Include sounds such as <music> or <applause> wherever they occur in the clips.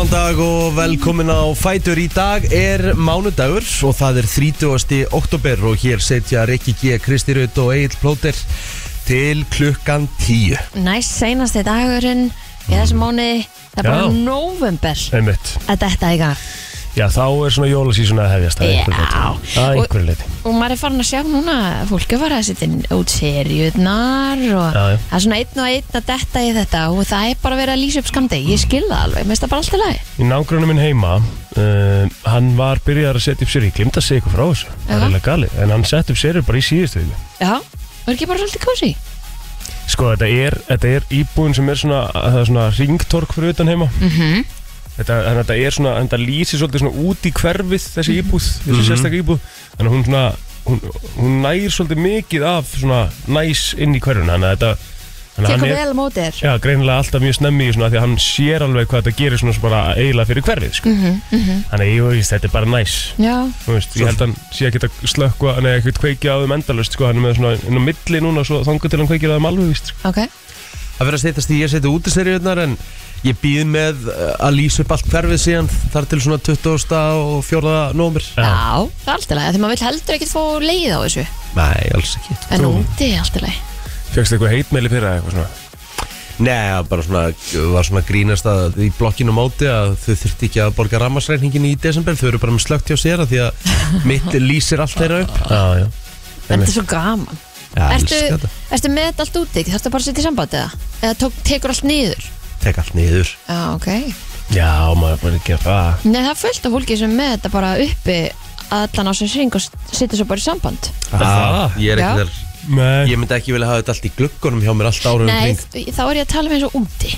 Góðan dag og velkomin á Fætur. Í dag er mánudagur og það er 30. oktober og hér setja Rikki G, Kristi Raut og Egil Plóter til klukkan 10 Næst seinasti dagurinn í þessum mánuði Það er bara november að þetta í gang Já, þá er svona jólasísun að hefjast að einhverju leyti. Að einhverju leiti. Og maður er farin að sjá núna að fólk er farið að setja út seriurnar og Já, já. það er svona einn og einn að detta í þetta og það er bara verið að lýsa upp skamdegi Ég skil það alveg, mér finnst það bara alltaf lagi Í nágrunum minn heima, uh, hann var byrjar að setja upp sér, ég glimt að segja ykkur frá þessu, það Já. er eiginlega galið, en hann sett upp sér bara í síðustu viku. Já, var ekki bara svolítið kósi? Sko, þetta er, þetta er íbúin sem er svona, það er svona ringtork fyrir utan heima. Mhm. Þetta, en þetta er svona, þetta lýsir svolítið svona út í hverfið þessi íbúð, þessi sérstakka íbúð. Þannig að hún svona, hún, hún nær svolítið mikið af svona næs inn í hverjuna, þannig að þetta, þannig að hann er, vel á móti þér Já, greinilega alltaf mjög snemmi í svona því að hann sér alveg hvað þetta gerir svona bara eiginlega fyrir hverfið, sko. Mhm, Þannig að ég veist, þetta er bara næs. Já, Þú veist, ég held að hann sé að slökkva, nei, ekki að kveikja á þeim endalust, sko, hann er með svona inn á milli núna svo þangu til hann kveikir á þeim alveg, víst, sko. ok Það fyrir að setjast í ég seti út í seriurnar en ég býð með uh, að lýsa upp allt hverfið síðan þar til svona 20. og 4. nómur Já. Það er alltaf lagi, því maður vill heldur ekkert fá leið á þessu Nei, alls ekki En úti er alltaf lagi Fjöxtu eitthvað heitmeili fyrir það eitthvað svona? Nei, bara svona, var svona grínast að í blokkinu móti að þau þurfti ekki að borga rammarsreikningin í desember þau eru bara með slögt hjá sér að því að <laughs> mitt lýsir allt þeirra upp Já, já. Þetta er svo gaman þetta. ertu með þetta allt úti? Þarftu bara að setja í samband eða? Eða tók, tekur allt niður? Tek allt niður Já, ok Já, maður bara ekki að það. Nei, það er fullt af fólki sem með þetta bara uppi allan á sem hring og setja svo bara í samband ah, Ég er Já. ekki þar Nei. Ég myndi ekki vilja hafa þetta allt í gluggunum hjá mér allt árum Nei, kring þá er ég að tala með eins og úti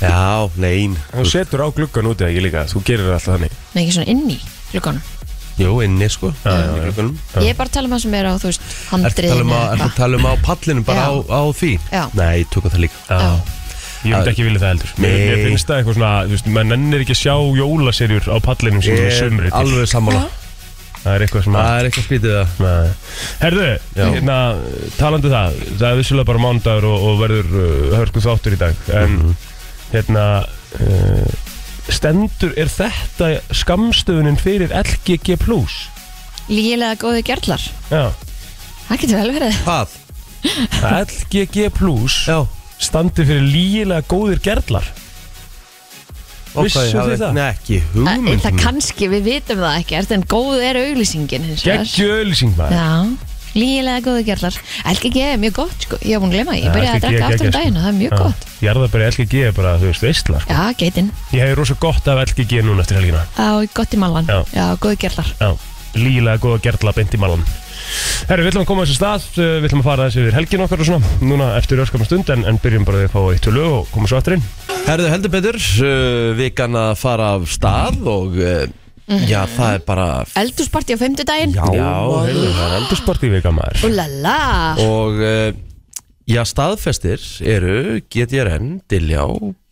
Já, nein Þú setur á gluggan úti ekki líka, þú gerir alltaf þannig. Nei, ekki svona inn í klukkanum Jú, inni sko Já, já, Inni í já. gluggunum Ég er bara að tala með það sem er á, þú veist, Ertu að handriðinu tala um að, ertu að, tala um á pallinu bara Já. á, á því? Já. Nei, tökum það líka Já. Ég myndi ekki vilja það heldur. Mér, mér finnst það eitthvað svona, þú veist, maður nennir ekki að sjá jólaserjur á pallinum sem Ég er sömri er til. alveg sammála. Það er eitthvað sem að... Það er eitthvað skrítið það Nei. Herðu, Já. hérna, talandi um það, það er vissulega bara mánudagur og, og verður uh, hörku þáttur í dag, en Mhm. hérna, uh, stendur, er þetta skamstöðunin fyrir LGG+. Lígilega góðu gerlar Já, Það getur vel verið Hvað? að LGG+, Já standi fyrir lígilega góðir gerlar. Vissuð Ok, þið það? Nei, ekki Það, hugmynd það um- kannski, við vitum það ekki En góð er auglýsingin hins vegar. Geggjöðlýsing maður. Já, lígilega góðu gerlar LGG er mjög gott, sko, ég hef búin að glemma því. Ég byrjaði að drekka aftur um daginn og það er mjög gott Jarðabæri LGG er bara, þú veist, veistla, sko. Já, geitinn, Ég hef rosa gott af LGG núna eftir helgina. á gott í malan Já. Já, góðu gerlar Já, lígilega góða gerla beint í malan Herru, við ætlum að koma á þessu stað uh, Við ætlum að fara þessi yfir helgin okkar og svona. Núna eftir öskamma stund en, en byrjum bara að fá eitt tölu og koma svo aftur inn. Herðu heldur betur uh, Vikan að fara af stað og uh, Já, það er bara Eldúsparti á fimmtudaginn. Já, heyrðu, það er eldursport í vika maður. Úlala Og uh, já, staðfestir eru GTRN, Diljá,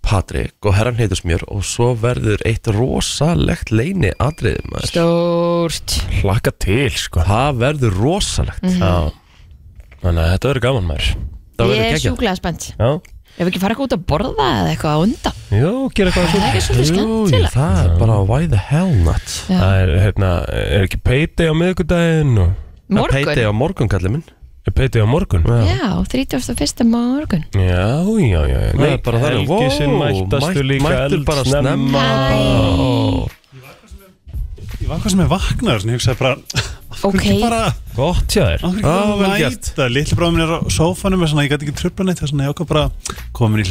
Patrik og herran heitur smjör og svo verður eitt rosalegt leini atriðum maður. Stórt. Hlakka til, sko. Það verður rosalegt. Mhm. Já, þannig að þetta verður gaman maður. Það verður Ég er sjúklega spennt. Já, Ef við ekki fara eitthvað út að borða eða eitthvað undan? Jú, gera eitthvað Það er svo ekki svolítið skemmtilegt. það er bara why the hell not. Já. Það er, hérna, er ekki payday á miðvikudaginn og Það peiti Morgun á morgun kallið minn er payday á morgun? Já, 31. morgun. Já, já, já, já. Það er bara Helgi sinn wow, mættastu mætt- líka mættur bara snemma. Ég var hvað sem er vaknaður, ég hugsaði bara Ok, bara, Gott hjá þér. Ah, bara mæta? Lilli bráðum er á sófanum ég gæti ekki tröfla neitt ég ákvað bara komin í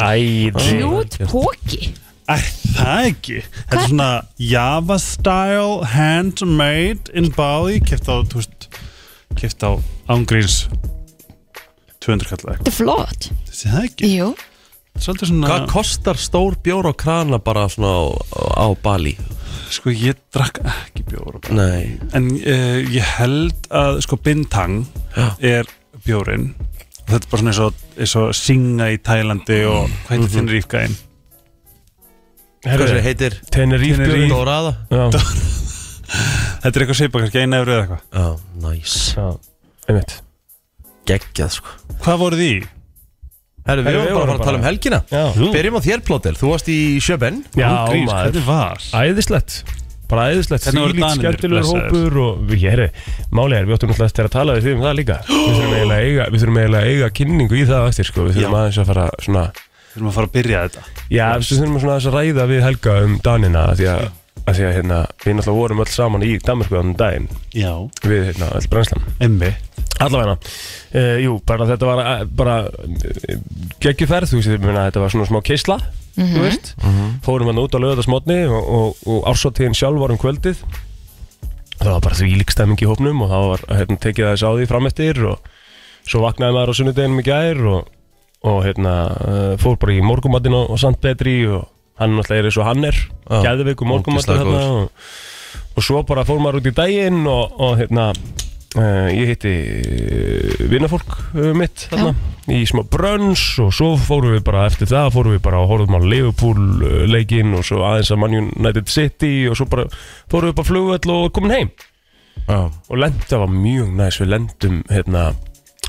Æði kjút póki Er það ekki? Þetta er svona Java style handmade in Bali Keft á, þú veist Keft á ángríns 200 kalla eitthvað Þetta er flott Þessi það ekki? Jú, Svolítið svona Hvað kostar stór bjór á krana bara svona á, á Bali? Sko ég drakk ekki bjóra bara. Nei En uh, ég held að sko Bintang Já. er bjórin og þetta er bara svona eins og, eins og Singa í Tælandi og hvað heitir þinn rífgæðin? Hvað heitir bjór Dorada Já, <laughs> Þetta er eitthvað seipa, kannski eina efri eða eitthvað. Já, næs einmitt. Geggjað sko. Hvað voruð í? Herru, við Herru, vorum bara að fara að tala um helgina. Já. Byrjum á þér plóter, þú varst í Sjöben Já, Ángríns, maður. hvernig var? Æðislegt. Bara æðislegt. Hvernig voru Þvílíkt Danirnir, skemmtilegur blessaðir? hópur og við hér Máli er, við áttum náttúrulega eftir að tala við þig um það líka. Við þurfum eiginlega að eiga, við þurfum eiginlega að eiga kynningu í það eftir sko. Við þurfum aðeins að fara svona Við erum að fara að byrja þetta. Já, við þurfum svona aðeins að ræða við Helga um Danina af Því að, að, því að hérna, við náttúrulega vorum öll saman í Danmarku þannig daginn. Já. Við hérna, öll brennslan. Emmi Allavega, uh, jú, bara þetta var uh, bara uh, geggjuferð, þú veist, ég meina, þetta var svona smá keisla, þú veist, fórum hann út á lögðarsmotni og, og, og ársóttíðin sjálf var um kvöldið, það var bara því líkstemming í hópnum og það var hérna, tekið aðeins á því frameftir og svo vaknaði maður á sunnudeginum í gær og, og hérna, uh, fór bara í morgumattin og, og samt betri og hann náttúrulega er eins og hann er, gæðveiku þarna og, og svo bara fór maður út í daginn og, og hérna uh, ég hitti uh, vinnafólk uh, mitt þarna í smá brönns og svo fórum við bara eftir það fórum við bara og horfum á Liverpool uh, leikinn og svo aðeins að Man United City og svo bara fórum við bara flugvöll og komin heim. Já, og lenda var mjög næs við lendum hérna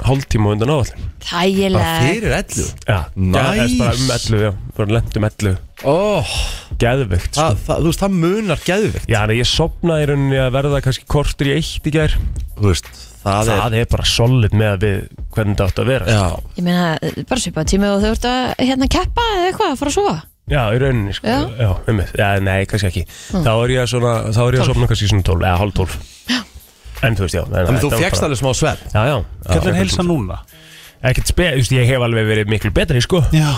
hálftíma á undan áallin bara Þægileg fyrir ellu Já, Nice. nice. bara um 11, já, bara lendum 11 oh, Geðveikt, sko. Það, það, Þú veist, það munar geðvikt Já, en ég sopnaði í rauninni að verða kannski kortur í eitt í gær. Þú veist, það, Það er bara solid með að við hvernig þetta átt að vera Já, Ég meina, bara svipað tími og þau ert að hérna keppa eða eitthvað, fara að sofa? Já, í rauninni, sko. Já. Já, um Já, nei, kannski ekki. Þá er ég svona, þá er ég að sopna kannski svona 12 Eða hálf 12 En þú veist, já Þannig þú fegst alveg smá svepp Já, já. Hvernig er heilsa núna? Ekkert spe, þú veist, ég hef alveg verið miklu betri, sko. Já.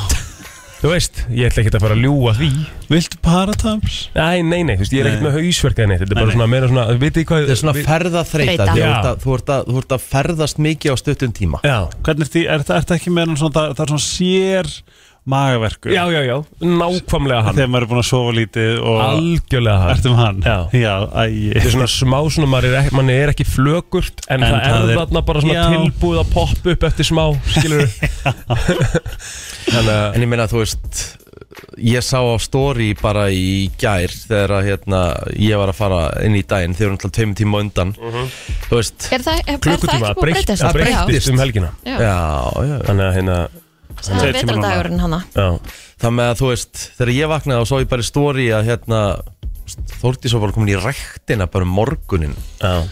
Þú veist, ég ætla ekki að fara að ljúga því. Viltu parataps? Nei, nei, nei, þú veist, ég er ekkert með hausverk eða neitt Þetta er bara svona, meira svona, vitið þið hvað Það er svona ferðaþreita. Þú ert að- þú þú ferðast mikið á stuttum tíma. Já, Hvernig er því, er það ert ekki með hann svona, það er svona sér magaverkur já, já, já, nákvæmlega hann. Þegar maður er búin að sofa lítið og Algjörlega hann. Ertum hann? Já. Já, ægi Þetta er svona smá svona, maður er ekki, man er ekki flögurt En, En það það er þarna bara svona Já. tilbúið að poppa upp eftir smá Skilur <laughs> Þannig að En ég meina, þú veist Ég sá á story bara í gær Þegar að hérna, ég var að fara inn í daginn Þegar náttúrulega tveim tíma á undan. Þú veist Er það, er, er það klukkutíma ekki búið að breytast? það breyttist. um helgina. Já, Já, já. Þannig að hérna það er vetradagurinn hana. Já, Það með að þú veist, þegar ég vaknaði og svo ég bara í story að hérna Þórti svo bara komin í ræktina bara um morgunin já.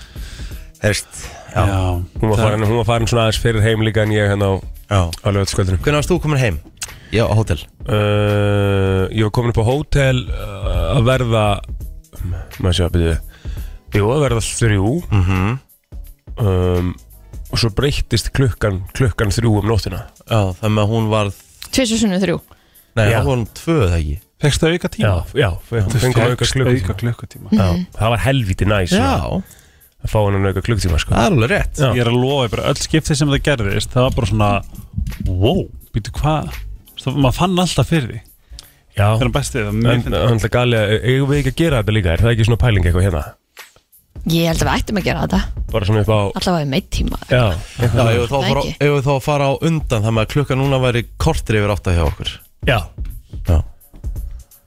Herst, Já, Hún var farin, hún var farin svona aðeins fyrir heim líka en ég hérna á, já. á lögataskvöldinu Hvernig varst þú komin heim? Já, á hótel. Uh, Ég var komin upp á hótel uh, að verða maður sé að byrja. Jú, að verða þrjú. Mm um, og svo breyttist klukkan klukkan þrjú um nóttina Já, það með að hún var Tvisur sunnu þrjú Nei, Já. það var hún tvö það ekki fegstu auka tíma? Já, já, Þú fengum auka fékkst klukkutíma auka klukkutíma Já, það var helviti næs Já, að fá hennan auka klukkutíma sko. það er alveg rétt Já. Ég er að lofa, bara öll skipti sem það gerðist Það var bara svona Wow, býtu hvað Svo, Maður fann alltaf fyrir því Já, Það er bestið, það er mjög en fyndið. hann ætla gali að eigum við ekki að gera þetta líka, er það ekki svona pæling eitthvað hérna? Ég held að við ættum að gera þetta. Bara svona upp á Allavega meitt tíma. Já, Já, ef við þá Það fara, ekki. ef við þá fara á undan með að klukkan núna væri kortir yfir átta hjá okkur. Já. Já,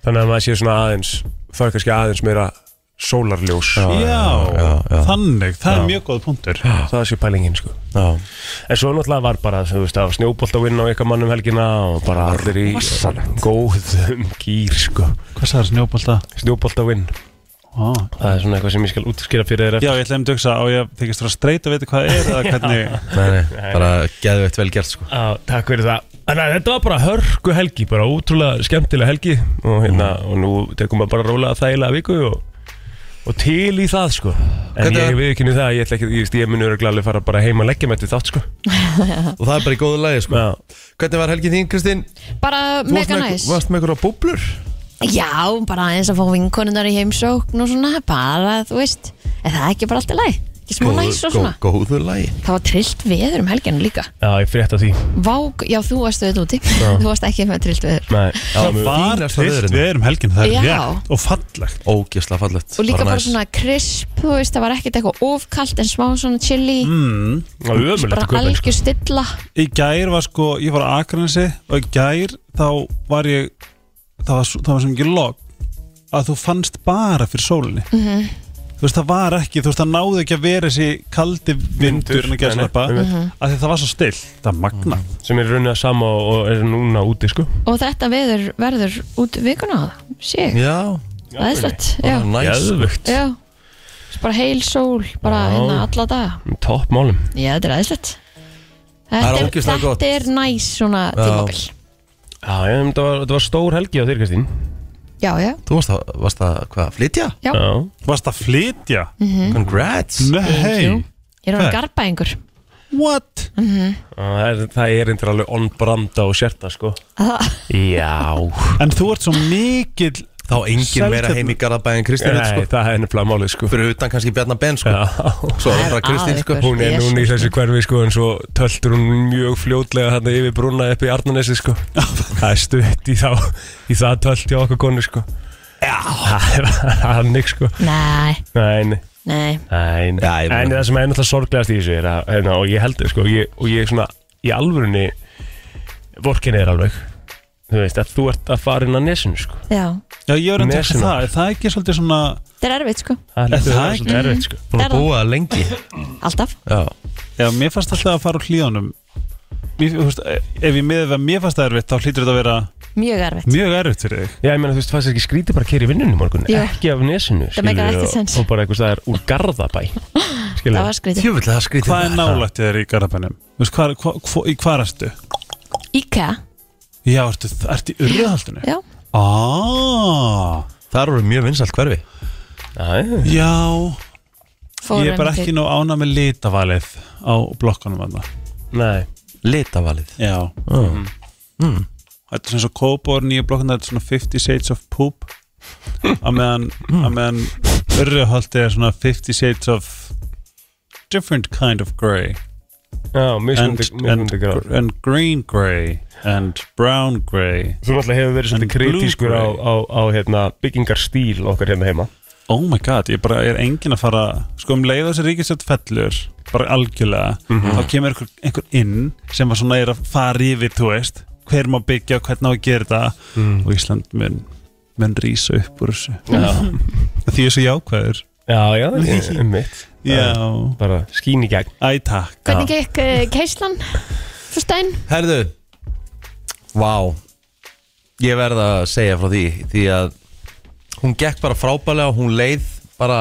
Þannig að maður sé svona aðeins Það er kannski aðeins meira sólarljós. Já. Já, já, já. þannig, það Já. er mjög góð punktur. Það sé pælingin sko. Já. En svo náttúrulega var bara, þú veist, það var snjóbolt að vinna á ykkar mannum helgina og bara allir í góðum gýr, sko. Hvað sagður snjóbolta? Snjóbolt að vinn, Ó. það er svona eitthvað sem ég skal útskýra fyrir þér Já, eftir. ég ætlaði um dugsa á ég þykist að streit að veit hvað það er eða hvernig <laughs> Nei, nei, bara geðveitt vel gert sko Já, takk fyrir það. Þannig að þetta var bara hörku helgi, bara ótrúlega skemmtilega helgi og hérna, og nú tekum við bara rólega þægilega viku og, og til í það, sko. En Hvernig- ég við ekki það, ég ætla ekki, ég, ég muni öruglega alveg fara bara heim að leggja með þetta þátt, sko. Og það er bara í góðu lagi sko Já, Hvernig var helgin þín Kristín? Bara Þú varst mega með- næs Varst með einhverja búblur? Já, bara eins að fá vinkonunar í heimsókn og svona Bara, þú veist Er það ekki bara alltaf læg? Ekki smá næs og svona? Góðu lagi. Það var trillt veður um helginu líka. Já, ég frétt af því. Vá, já, þú varst auðvitað úti. Þú varst ekki með trillt veður. Nei, Það var trillt veðrinu. við erum helgin, það er Já. rétt og fallegt. Ógisla fallegt. Og líka bara svona krisp, þú veist, það var ekkert eitthvað ofkalt en smá svona chili mm. það var ömulegt Bara algjör stilla. Í gær var sko, ég var á Akranesi og í gær þá var ég það var, svo- það var sem ekki log að þú fannst bara fyrir sólinni. Þú veist, það var ekki, þú veist, það náði ekki að vera þessi kaldi vindur en að gera slappa einmitt. af því það var svo still, það er magna sem er runnið sama og, er núna úti sko. Og þetta veður verður út vikuna á það Sé, Já, það er slett Já, bara heil sól, bara Já. hérna alla daga. Topp málum Já, þetta er aðeinslegt er Þetta er, þetta er næs svona Já. Já, ég, þetta, var, þetta var stór helgi á þér Kristín. Já, já, Þú varst að, varst að hvað, flytja? já. Já, Varst að flytja? Congrats. Thank Nei, you. Ég er Hvað? hann garbaðingur what? það er, það er eindir alveg on branda og sérta sko. Það Já. En þú ert svo mikill Þá engin meira heim í Garðabæðin Kristín Nei, sko. það er nefnilega málið sko. Fyrir utan kannski Bjarnar Ben sko. Já, Svo er bara Kristín sko. Hún er núna í þessu hverfi sko en svo töltur hún mjög fljótlega hann yfir brúna upp í Arnanesi sko. Það er stutt í þá í það tölt hjá okkur konu sko. Já. Það er hannig sko. Nei, Nei, nei. Nei. En það sem er náttúrulega sorglegast í þessu er að, hérna, og ég held sko, og ég, og ég svona í alvörunni vorkinni er alveg. Þú veist, að þú ert að fara inn á nesinu sko. Já, Já, ég var að tekka Nesinu. það, er það ekki svolítið svona þetta er erfitt sko það Er er það það ekki? svolítið erfitt sko. Búin Er að það? búa lengi Alltaf Já, Já, mér fannst alltaf að fara úr hlíðunum mér, þú veist, Ef ég að mér fannst það erfitt þá hlýtur þetta að vera Mjög erfitt mjög erfitt fyrir þig Já, ég meina, þú veist, fannst þér ekki skrítið bara að kera í vinnunni morgun Jú. ekki af nesinu Það meikar ekki og- sens. og bara eitthvað staðar úr Garðabæ <laughs> Það var skrítið það Hvað er nálægt þér í hvað, í hvað ertu? Íka, Já, ertu, ertu í urðahaldinu? já Ah, Það eru mjög vinsalt hverfi. Já. Fór Ég er bara ekki nú ána með litavalið á blokkanum þarna. Nei, Litavalið. Já. Mm. Mm. Þetta er svona svo kópor nýja blokkan Þetta er svona 50 shades of poop. Á meðan, á meðan urðahaldi er svona 50 shades of different kind of grey já, mismundi, mismundi gráð and green grey and brown grey Þú náttúrulega hefur verið svolítið kritískur á, á, á hérna, byggingarstíl okkar hérna heima. Oh my god, ég bara er engin að fara Sko um leið þessi ríkistöld fellur Bara algjörlega Þá kemur einhver, einhver inn sem var svona er að fara yfir, þú veist Hver má byggja hvernig á að gera þetta. Og Ísland mun, mun rísa upp úr þessu. Já, Því svo jákvæður já, já, um mitt Já, <laughs> Bara skín í gegn. Æ takk. Hvernig gekk uh, keislan? Fyrstein? Herðu Vá. Ég verð að segja frá því Því að hún gekk bara frábælega Hún leið bara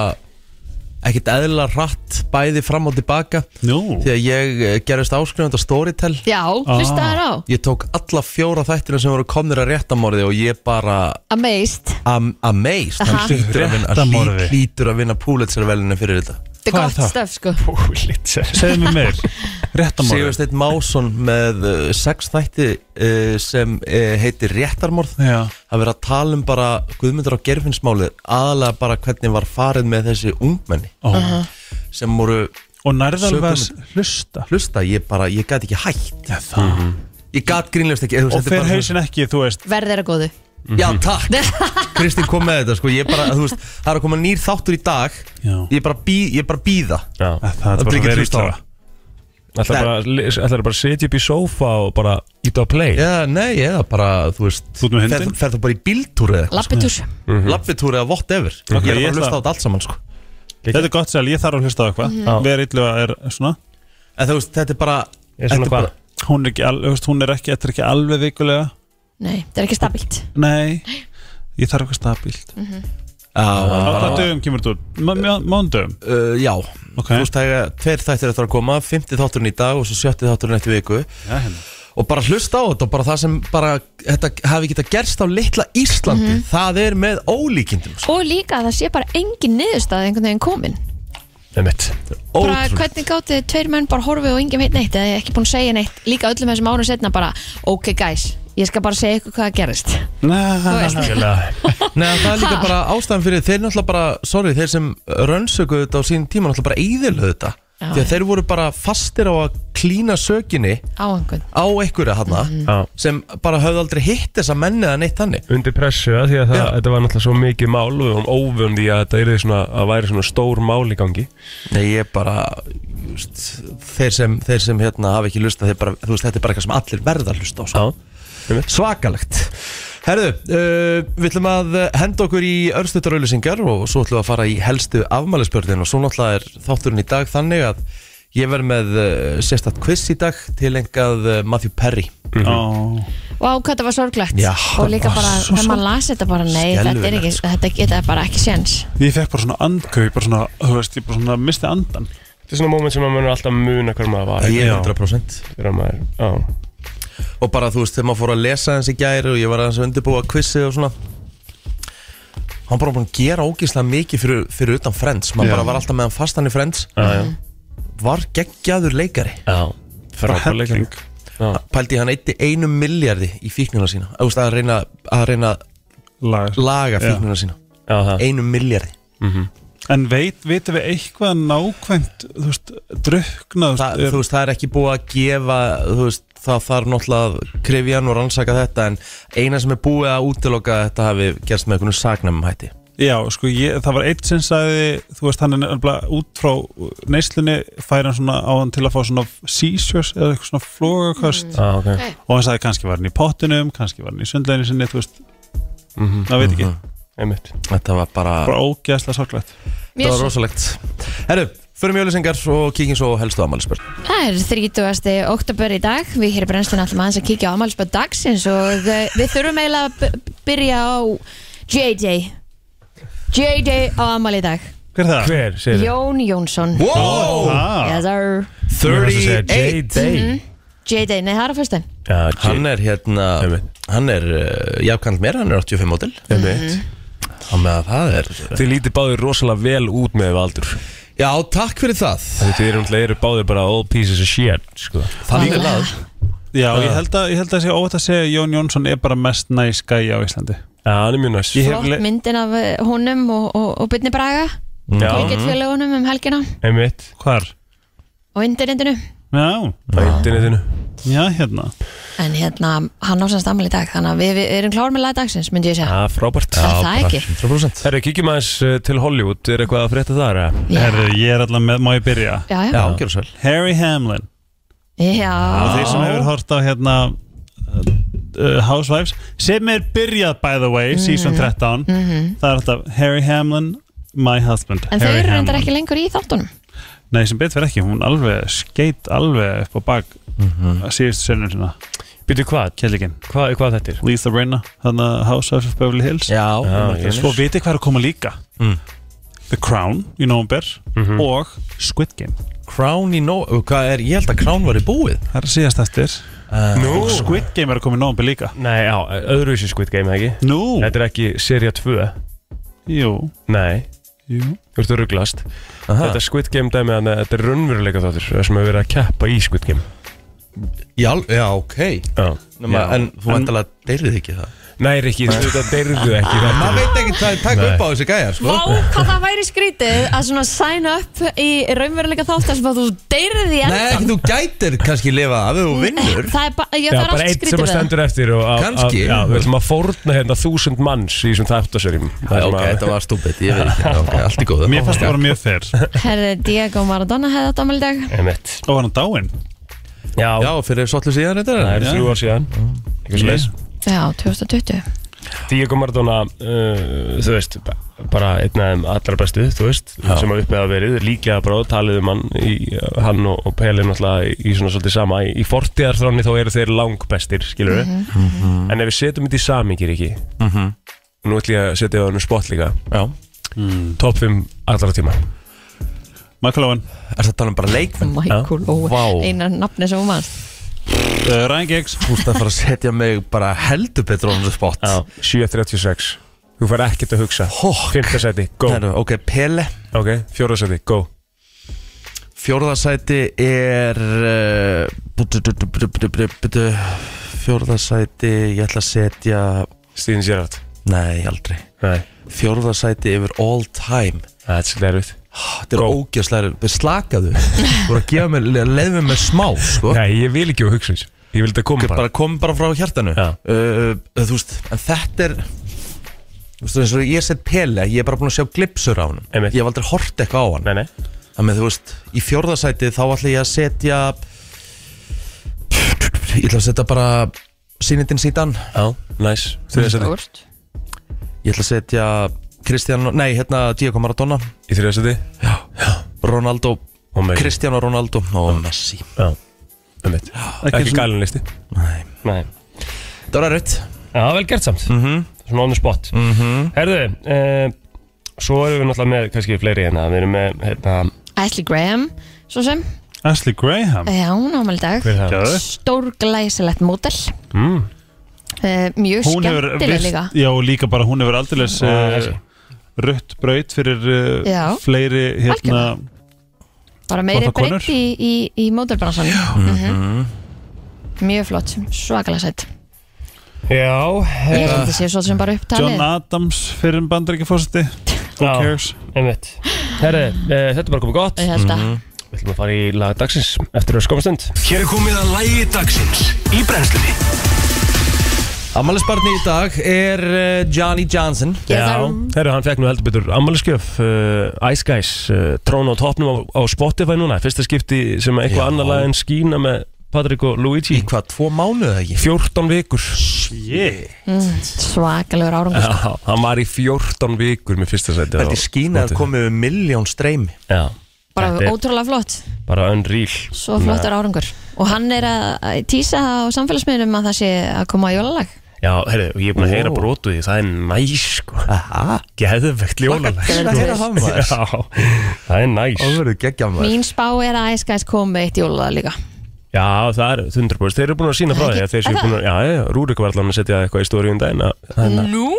ekkert eðla hratt bæði fram og tilbaka. Nú, Því að ég eh, gerist áskrifandi á Storytel. Já, hlustaður á. Ég tók alla fjóra þættina sem voru komnir að réttamorði og ég bara Amazed. am amazed. Hann hlýtur að vinna, vinna Pulitzer-velinu fyrir þetta Þetta er gott það? stöf sko. Púlitzer segðu mér <laughs> meir. Réttamorði Sigursteinn Másson með uh, sex þætti uh, sem uh, heitir Réttarmorð. Já, að vera að tala um bara Guðmundur á gerfinsmálið aðalega bara hvernig var farið með þessi ungmenni Ó. sem voru og að Sökum- hlusta? Hlusta, ég bara, ég gæti ekki hætt. Já, það. Ég gat grínlegast ekki þú veist, Og þetta er fer bara hausin ekki, þú veist. Verð þeirra góðu já, takk, <laughs> Kristín kom með þetta sko, ég bara, þú veist, það er að koma nýr þáttur í dag. Já, ég bara, bí, ég bara býða Já, það er bara hlusta á illa. það. ætlar bara, að setja upp í sófa og bara íta á play? Já, nei, eða bara, þú veist Þú ert með fer, hundinn? fer það bara í bíltúr eða eitthvað Lappitús Mhm. Lappitúr eða whatever. Ég er ég bara að ætla- hlusta á þetta allt saman sko. Þetta er gott sæl, ég þarf að hlusta á eitthvað. Já. Verið illu að er svona? En þú veist, þetta er bara Ég er svona þetta hvað? bara- Hún er ekki, al, þú veist, hún er ekki, þetta er ekki alveg vikulega Nei, þetta er ekki stabilt. Nei, ég þarf eitthvað stabílt Já, Á bara- hvað dögum kemur þetta út? Mándögum? Uh, já, Ok, þú veist það er tveir þættir eftir að koma, 50 þátturinn í dag og svo 70 þátturinn eftir viku. Já, hérna. Og bara hlusta á þetta og bara það sem bara þetta hafi geta gerst á litla Íslandi það er með ólíkindum sko. Og líka að það sé bara engin niðurstað einhvern veginn komin. Bara hvernig gátu þið tveir menn bara horfið og enginn veit neitt eða ekki búin að segja neitt líka öllum þessum árum setna bara ok guys, ég skal bara segja ykkur hvað gerist <laughs> Nei, það er líka bara ástæðan fyrir þeir náttúrulega bara, sorry, þeir sem rönnsöku þetta á sín tíma náttúrulega bara eðilöðu þetta. Já. því að þeir voru bara fastir á að klína sökinni á einhvern. á einhverja hana Já. Sem bara höfðu aldrei hitt þessa menni eða neitt þannig. Undir pressu að því að það, þetta var náttúrulega svo mikið mál og við varum óvönd í að þetta svona, að væri svona stór mál í gangi. Nei, ég bara just, þeir, sem, þeir sem hérna hafa ekki lusta þeir bara, veist, þetta er bara eitthvað sem allir verða að hlusta á sko. Svakalegt. Herðu, uh, við ætlum að henda okkur í örstuttarauðlýsingar og svo ætlum við að fara í helstu afmælisbörðin og svo náttúrulega er þátturinn í dag þannig að ég verð með uh, sérstætt quiz í dag til engað uh, Matthew Perry. Ó, Vá, hvað þetta var sorglegt. Já, Og líka bara, svo þegar maður las þetta bara Nei, þetta er ekki, sko. þetta geta bara ekki séns. Ég fekk bara svona andkau, bara svona, þú veist, ég bara svona misti andan Þetta er svona moment sem maður munur alltaf muna hver maður var. Ég er Já. 100% Þegar maður, já og bara þú veist, þegar maður fór að lesa hans í gæri og ég var að undirbúa quizið og svona hann bara búin að gera ógeðslega mikið fyrir, fyrir utan Friends. Maður Já. bara var alltaf með hann fastan í Friends. Já, já. Var geggjaður leikari. Bara helling. pældi hann eitti einu miljardi í fíknuna sína. Veist, að reyna að reyna laga. Já. fíknuna sína. Já það. Einu miljardi En veit, veitum við eitthvað nákvæmt, þú veist, drukna Þa, þú veist, það er ekki búið að gefa þú veist, það þarf náttúrulega að krifja hann og rannsaka þetta en eina sem er búið að útiloka þetta hafi gerst með einhvern sagnamum hætti. Já, sko, ég, það var eitt sem sagði, þú veist, hann er nefnilega út frá neyslunni fær hann svona á hann til að fá svona seizures eða eitthvað svona flogaköst Já, ok. Og hann sagði kannski var hann í pottinum, kannski var hann í sundleginu sinni, þú veist, Mhm, það veit ekki, Einmitt. Þetta var bara, bara ógeðslega sorglegt. það Mjög var rosalegt. Herru, förum jölusingar og kíkjum svo á helstu ammælisbörn Það er 30. oktober í dag. Við hér í brennslun ætlum aðeins að kíkja á ammálspöld dagsins og uh, við þurfum eiginlega að byrja á J-Day J-Day á ammál í dag. Hver er það? Hver, segir þið? Jón Jónsson. Wow, Ah, Yes sir. 38 J-Day J-Day, nei það er að fyrsta Já, Hann er hérna. Hann er uh, jafnkant mér, hann er 85 mótil það er Þið lítið báðir rosalega vel út með aldur. Já, takk fyrir það. Þið eru, eru báðir bara all pieces of shit sko. Það líka Vanlega. það já, ég held að, ég held að sé óvægt að segja Jón Jónsson er bara mest næs gæi á Íslandi. Já, hann er mjög hef Flott myndin af uh, honum og, og, og Byrni Braga. Já, Kriketfélagunum um helgina. Einmitt. Hvar? og internetinu Já, já, hérna. En hérna, hann á semst ammál í dag Þannig að við, við erum klár með lag dagsins, myndi ég segja Já, frábært Er það ekki? 100% Herru, kíkjum aðeins uh, til Hollywood Er eitthvað að frétta þar? eða? Já, Herðu, ég er allan með, má ég byrja? já, já, Já, gjör svo vel Harry Hamlin. já. og þeir sem hefur hort á hérna uh, Housewives sem er byrjað by the way season 13 það er alltaf Harry Hamlin my husband En þau Harry eru reyndar Hamlin. ekki lengur í þáttunum nei sem betur ekki, hún alveg skeit alveg upp á bak mm -hmm. síðustu sennun sinna, Býtu hvað? kellikinn Hvað, hvað þetta er? Lisa Rinna, þannig að Housewives of Beverly Hills. Já, Já, svo vitið hvað er að koma líka? Mm. The Crown í november Mhm. og Squid Game. Crown í nó Hvað er, ég held að Crown var í búið. Það er að síðast eftir. Uh, Nú. Squid Game er að koma í november líka. Nei, já, öðruvísi Squid Game, ekki? nú, Þetta er ekki seria 2 jú, Nei, jú. Þú ert að rugglast aha. Þetta er Squid Game dæmi Þannig að þetta er raunveruleika þáttur sem hefur verið að keppa í Squid Game Já, já, ok Já Nema, Já. En þú En- vantalega deyrið ekki það Nei, Rikki, þetta <laughs> deyrðu ekki þetta Maður veit ekki hvað er takk Nei. upp á þessi gæjar sko. Vá, hvað það væri skrítið að svona sign up í raunveruleika þáttar sem að þú deyrir því Nei, ekki þú gætir kannski lifa af ef þú vinnur. Það er, ba já, Já, það er bara allt sem skrítið að við það. stendur eftir og að- Kannski. að- Já, við ætlum að fórna hérna þúsund manns í þessum þáttasörjum Æ, Ok, þetta var stúpid, ég veit ekki. Ok, allt í góðu. Mér fannst það vera mjög fyrr Herði, Diego Maradona hefði átt ammál í dag. Emmett og hann dáinn? Já, Já, fyrir svolítið síðan þetta það er er Já. þrjú ár síðan. Eitthvað svo Já, 2020 Diego Maradona, uh, þú veist ba- bara einn af þeim allra bestu þú veist, Já. sem að uppið að verið. Líklega bara talið um hann í, hann og, og Pelin náttúrulega í, í svona svolítið sama. Í, í fortíðarþráni þá eru þeir langbestir skilur við, Mhm. en ef við setjum þetta í samingir ekki, nú ætlum ég að setja á hann spott líka, Já. Top 5 allra tíma. Michael Owen, Er þetta tala um bara leikmenn? Michael Owen Vá. Einar nafni sem hún mann uh, Ryan Giggs. Þú veist að fara að setja mig bara heldur betur on the spot. Já, 7.36 Þú fær ekkert að hugsa. Hokk. Fymta seti, go. Heru, Ok, Pele. Ok, fjóra seti, go. Fjórðasæti er uh, butu, butu, butu, butu, butu, butu. Fjórðasæti Ég ætla að setja Steven Gerrard. Nei, aldrei. Nei, Fjórðasæti yfir all time. Það er svolítið erfitt Þetta er ógjastlega Slakaðu. Þú voru að gefa mér Leðum mér með smá sko. Nei, ég vil ekki að hugsa þess Ég vil þetta koma bara. bara kom bara frá hjartanu. Já. uh, Þú veist, en þetta er Þú veist, eins og ég set Pele Ég er bara búin að sjá glipsur á hann Einmitt. Ég hef aldrei hort eitthvað á hann. Nei, nei. Þannig að þú veist, í fjórðasæti þá ætla ég að setja Ég ætla að setja bara Sinindin Sídan Já, næs Þriðasæti Stórt. Ég ætla að setja Cristiano, nei, hérna Diego Maradona. Í þriðasæti Ronaldo, Og Messi. Cristiano Ronaldo. Og Messi. Já, um mitt Ekki Ekki svona- gælun listi. Nei. Nei. Það var erfitt. Já, vel gert samt. Mhm. Svona on the spot. Mhm. Herðu, uh, svo erum við náttúrulega með kannski fleiri hérna. Við erum með, hérna, Ashley Graham Svo sem. Ashley Graham? Já, hún ámæli dag. Hver er það? Stórglæsilegt mótel Mm. uh, Mjög Hún hefur skemmtileg virt- líka. Já, og líka bara hún hefur Já, uh, rutt braut fyrir uh, Já. fleiri hérna Bara meiri breytt í, í, í mótelbransan Mhm. Mjög flott, svakalega sætt Já, Ég held að sé svo sem bara upptalið. John Adams fyrir en bandaríkjafósiti Who Já. cares? einmitt. Herðu, uh, þetta er bara komið gott. Ég held að Við ætlum að fara í lag dagsins eftir að skoma stund. Hér er komið að lægi dagsins í brennslunni Amalisbarni í dag er uh, Johnny Johnson. Já, herru, hann fekk nú heldur betur ammaliðskjöf uh, Ice Guys, uh, trón á topnum á, á Spotify núna, fyrsta skipti sem eitthvað annar lag en skína með Patrik og Luigi. Í hvað, tvo mánuð ekki? 14 vikur. Yeah. Svakalegur árangur. Já, hann var í 14 vikur með fyrsta sæti Þetta er skína að komið við miljón streymi. Já, Bara þetta er ótrúlega flott. bara unreal. Svo flottur árangur. Og hann er að að tísa á samfélagsmiðlum að það sé að koma á jólalag Já, herru, og ég er búin að heyra Ó. brotu því, það er næs sko. Aha, Geðvegt ljólalag er að heyra það maður. Já, það er næs. Það verður geggja maður. Mín spá er að æskæðis kom með eitt jólalag líka. Já, það er 100% Þeir eru búin að sína frá því að þeir séu búin að, já, já, Rúrik var allan að setja eitthvað í stóri um daginn að þannig að Nú?